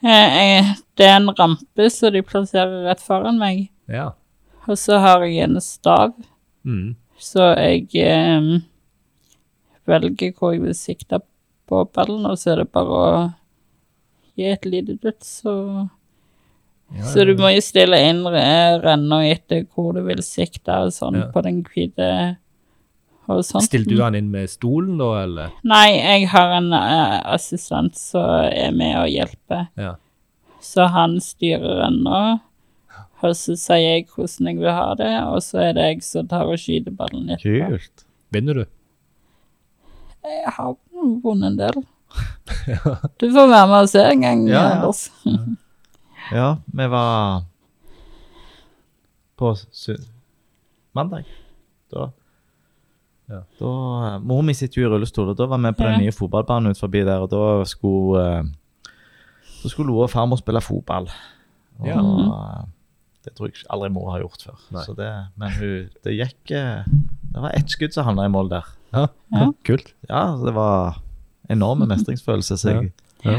Eh, det er en rampe som de plasserer rett foran meg, Ja. og så har jeg en stav, Mm. så jeg um, velger hvor jeg vil sikte på ballen, og så er det bare å gi et lite dytt, så Ja, Så du må jo stille inn re- renna etter hvor du vil sikte og sånn Ja. på den hvite og sånt. Stiller du han inn med stolen da, eller? Nei, jeg har en uh, assistent som er med og hjelper. Ja. Så han styrer ennå. og så sier jeg hvordan jeg vil ha det, og så er det jeg som tar og skyter ballen etterpå. Kult. Vinner du? Jeg har vunnet en del. [LAUGHS] Du får være med og se en gang, Ja, ja. Anders. [LAUGHS] Ja, vi var på mandag. Da Ja. Da, eh, Mor mi sitter jo i rullestol, og da var vi på Ja. den nye fotballbanen ut forbi der, og da skulle eh, Da skulle hun og farmor spille fotball. Og Ja. eh, det tror jeg aldri mor har gjort før. Så det, men hun, det gikk eh, Det var ett skudd som havna i mål der. Ja. Ja. Kult. Ja, det var enorme mestringsfølelse. Så jeg, ja.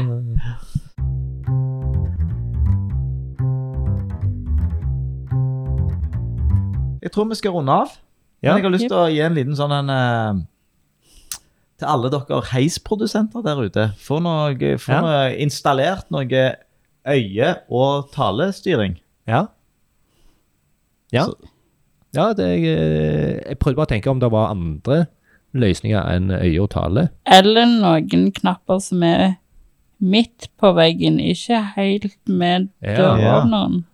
Jeg tror vi skal runde av. Ja. Men jeg har lyst til å gi en liten sånn en eh, Til alle dere heisprodusenter der ute. Få noe, få Ja. noe installert noe øye- og talestyring. Ja. Ja. Så- ja det, jeg, eh, jeg prøvde bare å tenke om det var andre løsninger enn øye og tale. Eller noen knapper som er midt på veggen, ikke helt med Ja. døråpneren.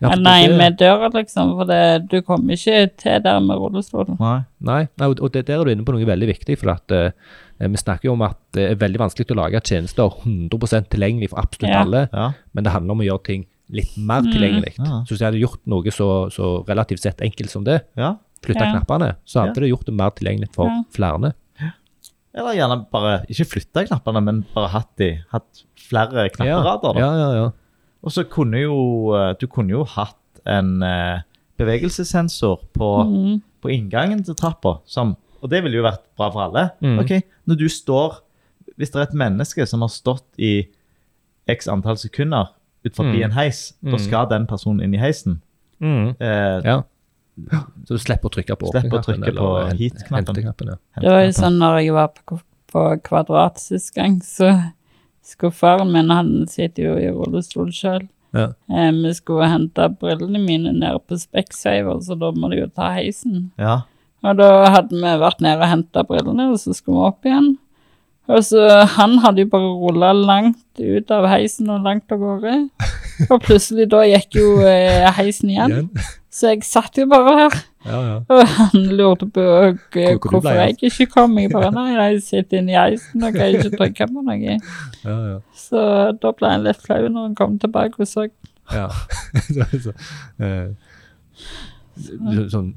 Ja, Nei, det- med døra, liksom, for det, du kommer ikke til der med rullestolen. Nei. Nei, nei, og det, der er du inne på noe veldig viktig. For at, uh, vi snakker jo om at det er veldig vanskelig å lage tjenester 100 tilgjengelig for absolutt Ja. alle. Ja. Men det handler om å gjøre ting litt mer Mm. tilgjengelig. Ja. Så hvis jeg hadde gjort noe så, så relativt sett enkelt som det, ja. flytta Ja. knappene, så hadde Ja. det gjort det mer tilgjengelig for Ja. flere. Eller gjerne bare ikke flytta knappene, men bare hatt, de, hatt flere knapperader. da. Ja, ja, ja. Og så kunne jo eh, Du kunne jo hatt en eh, bevegelsessensor på, Mm. på inngangen til trappa, som Og det ville jo vært bra for alle. Mm. Ok, Når du står Hvis det er et menneske som har stått i x antall sekunder ut forbi Mm. en heis, da Mm. skal den personen inn i heisen. Mm. Eh, ja. Så du slipper å trykke på Slipper å trykke på eller hit-knappen. Ja. Det var jo sånn når jeg var på, på Kvadrat sist gang, så skulle faren min, han sitter jo i rullestol sjøl. Ja. Eh, vi skulle hente brillene mine nede på Specsavers, så da må de jo ta heisen. ja. Og da hadde vi vært nede og henta brillene, og så skulle vi opp igjen. Og så Han hadde jo bare rulla langt ut av heisen og langt av gårde. [LAUGHS] Og plutselig da gikk jo eh, heisen. Igjen. Så jeg satt jo bare her. Ja, ja. Og han lurte på hvorfor ble jeg ikke kom. Jeg bare nei, jeg sitter inni heisen og greier ikke trykke på noe. [LAUGHS] ja, ja. Så da ble han litt flau når han kom tilbake og så. Ja. [LAUGHS] så, så, eh, sånn,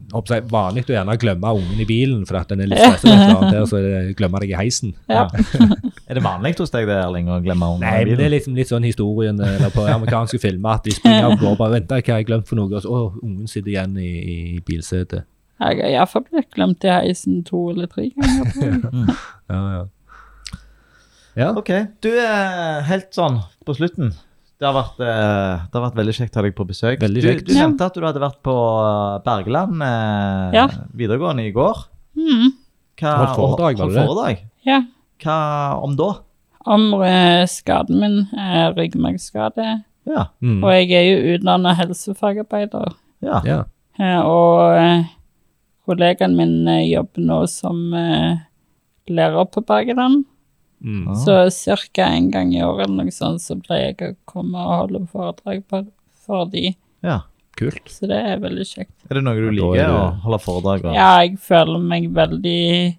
vanlig å gjerne glemme ungen i bilen for at den er litt stresset, der, så glemme deg i heisen. Ja. [LAUGHS] Er det vanlig hos deg det, Erling, å glemme ungen Nei, i men det er liksom litt sånn historien eller på amerikanske filmer, at de springer av gårde og bare venter, hva har jeg glemt for noe? Og så, å, ungen sitter igjen i, i bilsetet. Jeg har iallfall blitt glemt i heisen to eller tre ganger. [LAUGHS] Ja, ja. Ja, OK. Du er helt sånn på slutten. Det har vært, eh, det har vært veldig kjekt å ha deg på besøk. Veldig du, kjekt. du nevnte at du hadde vært på eh, Bergeland eh, Ja. videregående i går. Mm. Hva, Holdt foredrag, var det foredrag? Ja. Hva om da? Om eh, skaden min er ryggmargskade, Ja. mm. og jeg er jo utdanna helsefagarbeider. ja. ja. Eh, og kollegaen min jobber nå som lærer på Bergen. Mm. Ah. Så ca. en gang i året eller noe sånt, så pleier jeg å komme og holde foredrag på, for de. Ja. Kult. Så det er veldig kjekt. Er det noe du er liker du... å holde foredrag om? Ja, jeg føler meg veldig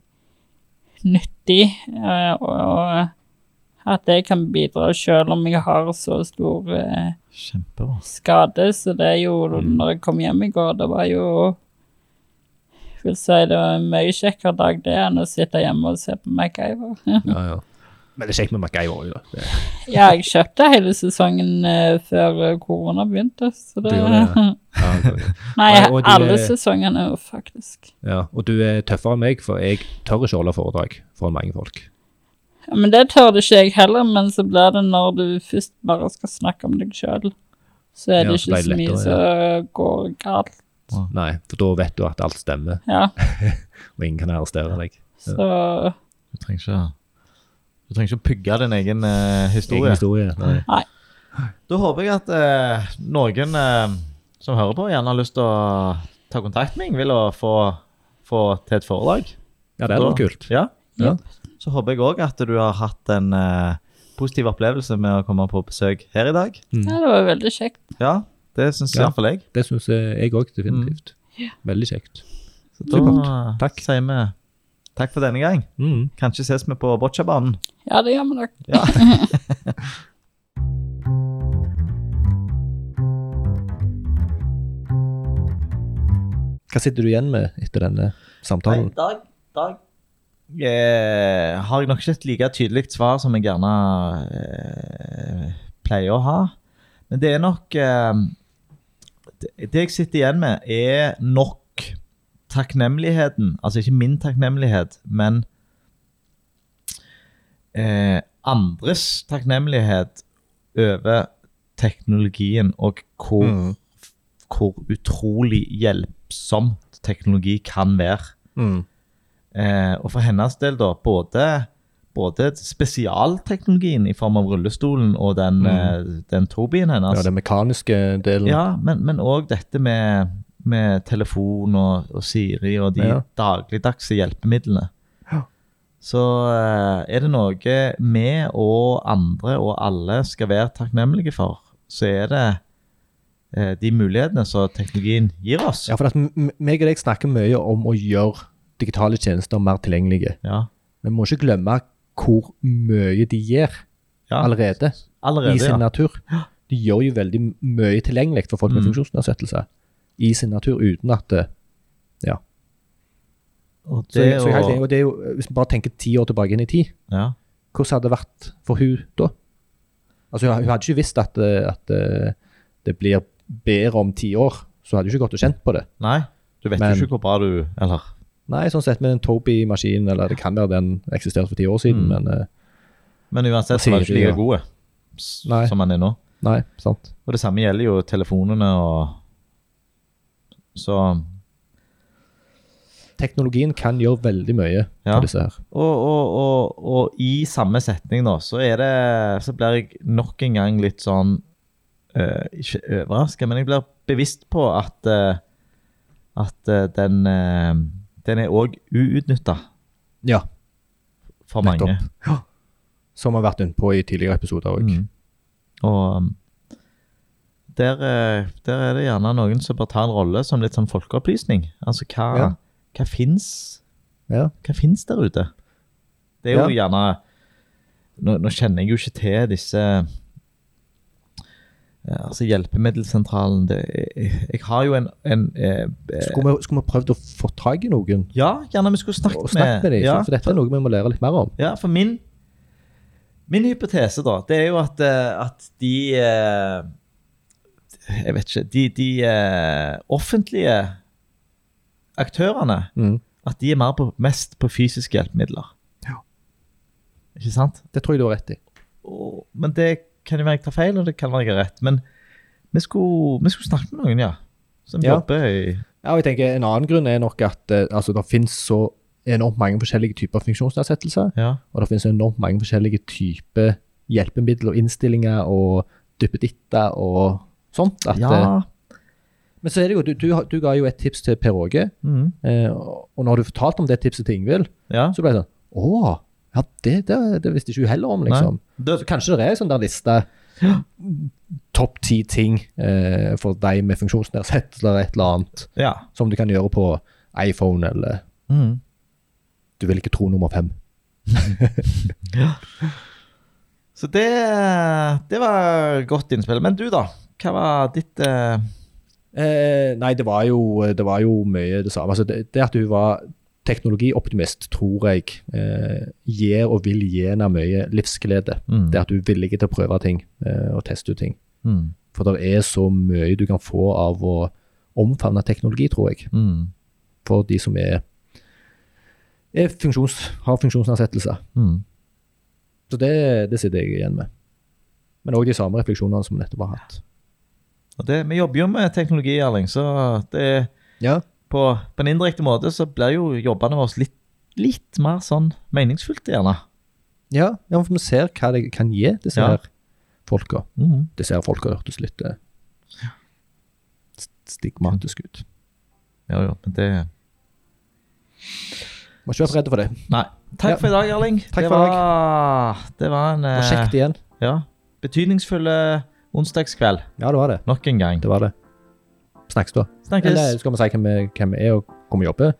nyttig, og, og at jeg kan bidra selv om jeg har så stor eh, Kjempebra. skade. Så det er jo, Mm. når jeg kom hjem i går, det var jo vil si det var en mye kjekkere dag det enn å sitte hjemme og se på MacGyver. [LAUGHS] Ja, ja. Men det er kjekt med MacGyver. òg, da. Det, Ja, jeg kjøpte hele sesongen uh, før eh, korona begynte, så det, det, det, ja, [LAUGHS] ok. Nei, Nei, og alle er- sesongene faktisk. ja. Og du er tøffere enn meg, for jeg tør ikke holde foredrag foran mange folk. Ja, men det tør det ikke jeg heller, men så blir det når du først bare skal snakke om deg sjøl, så er Ja, det så ikke så mye som som går galt. Nei, for da vet du at alt stemmer, Ja, [LAUGHS] og ingen kan arrestere deg. så Du trenger ikke Du trenger ikke å pugge din egen eh, historie. Egen historie. Nei. Da håper jeg at eh, noen eh, som hører på, gjerne har lyst til å ta kontakt med Ingvild og få, få til et foredrag. Ja, det er noe kult. Ja. Ja. Så håper jeg òg at du har hatt en eh, positiv opplevelse med å komme på besøk her i dag. ja, det var veldig kjekt. Ja, det syns Ja. iallfall jeg. Det syns jeg òg definitivt. Veldig kjekt. Så da Supert. Takk. sier vi takk for denne gang. Mm. Kanskje ses vi på bocciabanen. Ja, det gjør vi nok. Ja. [LAUGHS] Hva sitter du igjen med etter denne samtalen? Nei, dag, dag. Eh, har jeg nok ikke et like tydelig svar som jeg gjerne eh, pleier å ha. Men det er nok eh, det, det jeg sitter igjen med, er nok takknemligheten. Altså ikke min takknemlighet, men eh, andres takknemlighet over teknologien og hvor Mm. hvor utrolig hjelpsomt teknologi kan være. Mm. Eh, og for hennes del, da, både, både spesialteknologien i form av rullestolen og den, Mm. eh, den Tobien hennes. Ja, den mekaniske delen. Ja, men òg dette med, med telefon og, og Siri og de Ja. dagligdagse hjelpemidlene. Så eh, er det noe vi og andre og alle skal være takknemlige for, så er det eh, de mulighetene som teknologien gir oss. Ja, for at meg og deg snakker mye om å gjøre digitale tjenester mer tilgjengelige. Ja. Vi må ikke glemme hvor mye de gjør Ja. allerede i Allerede, sin ja. natur. De gjør jo veldig mye tilgjengelig for folk med Mm. funksjonsnedsettelse i sin natur, uten at det Så, jeg- så jeg er helt enig, og det er jo, Hvis vi bare tenker ti år tilbake inn i tid, ja. hvordan hadde det vært for hun da? Altså, Hun hadde ikke visst at, eh, at eh, det blir bedre om ti år, så hadde hun ikke gått og kjent på det. Nei, du vet Men- jo ikke hvor bra du Eller Nei, sånn sett med en Toby-maskin, eller det kan være den eksisterte for ti år siden, Mm. men eh, Men uansett så var den ikke like god som man er nå. nei, sant. Og det samme gjelder jo telefonene og Så Teknologien kan gjøre veldig mye Ja. disse her. og, og, og, og i samme setning, da, så er det Så blir jeg nok en gang litt sånn uh, Ikke overraska, men jeg blir bevisst på at uh, At uh, den Den er òg uutnytta Ja, for mange. Nettopp. Ja. som har vært innpå i tidligere episoder òg. Mm. Og um, der, der er det gjerne noen som bør ta en rolle som litt sånn folkeopplysning. Altså hva, Ja. Hva fins Ja. der ute? Det er jo Ja. gjerne nå, nå kjenner jeg jo ikke til disse ja, Altså Hjelpemiddelsentralen det, jeg, jeg har jo en, en eh, eh, Skulle, vi, skulle vi prøvd å få tak i noen Ja, gjerne vi skulle snakket og med, med dem? ja, for dette er noe vi må lære litt mer om. Ja, for min Min hypotese, da, det er jo at, eh, at de eh, Jeg vet ikke De, de eh, offentlige aktørene Mm. At de er mer på, mest på fysiske hjelpemidler. Ja. Ikke sant? Det tror jeg du har rett i. Og, men det kan jo være jeg tar feil, og det kan være jeg har rett. Men vi skulle, vi skulle snakke med noen, ja. Som Ja. jobber i Ja, og jeg tenker En annen grunn er nok at eh, altså, det finnes så enormt mange forskjellige typer funksjonsnedsettelser. Ja. Og det finnes enormt mange forskjellige typer hjelpemidler og innstillinger og duppeditter og sånt. At, ja. Men så er det jo, du, du, du ga jo et tips til Per Åge, Mm. eh, og når du fortalte om det tipset til Ingvild, ja. så ble det sånn Å, ja, det, det, det visste ikke hun heller om, liksom. Det, Så kanskje det er en sånn der liste [GASPS] topp ti ting eh, for deg med funksjonsnedsettelse eller et eller annet ja. som du kan gjøre på iPhone, eller Mm. du vil ikke tro nummer fem. [LAUGHS] Så det, det var godt innspill. Men du, da? Hva var ditt eh, Eh, nei, det var, jo, det var jo mye det samme. Altså det, det at du var teknologioptimist, tror jeg eh, gir og vil gi henne mye livsglede. Mm. Det at du er villig til å prøve ting eh, og teste ut ting. mm. For det er så mye du kan få av å omfavne teknologi, tror jeg. Mm. For de som er, er funksjons, har funksjonsnedsettelser. Mm. Så det, det sitter jeg igjen med. Men òg de samme refleksjonene som vi nettopp har hatt. Og det, vi jobber jo med teknologi, Erling, så det, Ja, på, på en indirekte måte så blir jo jobbene våre litt, litt mer sånn meningsfullt, gjerne. ja, ja for vi ser hva det kan gi, disse Ja. her folka. Mm. Disse her folka hørtes litt eh, st- stigmatisk ut. Ja, ja, men det Må ikke være for redde for det. Nei. Takk Ja. for i dag, Erling. Takk det for i dag. Det var en Det eh, igjen. ja, betydningsfull onsdagskveld. Ja, det var det. Nok en gang. Det var det. Snakkes da. Snakkes. Eller skal vi si hvem vi, hvem vi er og hvor vi jobber?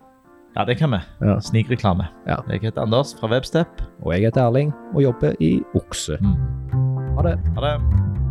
Ja, det kan vi. Ja. Snikreklame. Ja. Jeg heter Anders fra Webstep. Og jeg heter Erling og jobber i Okse. Mm. Ha det. Ha det.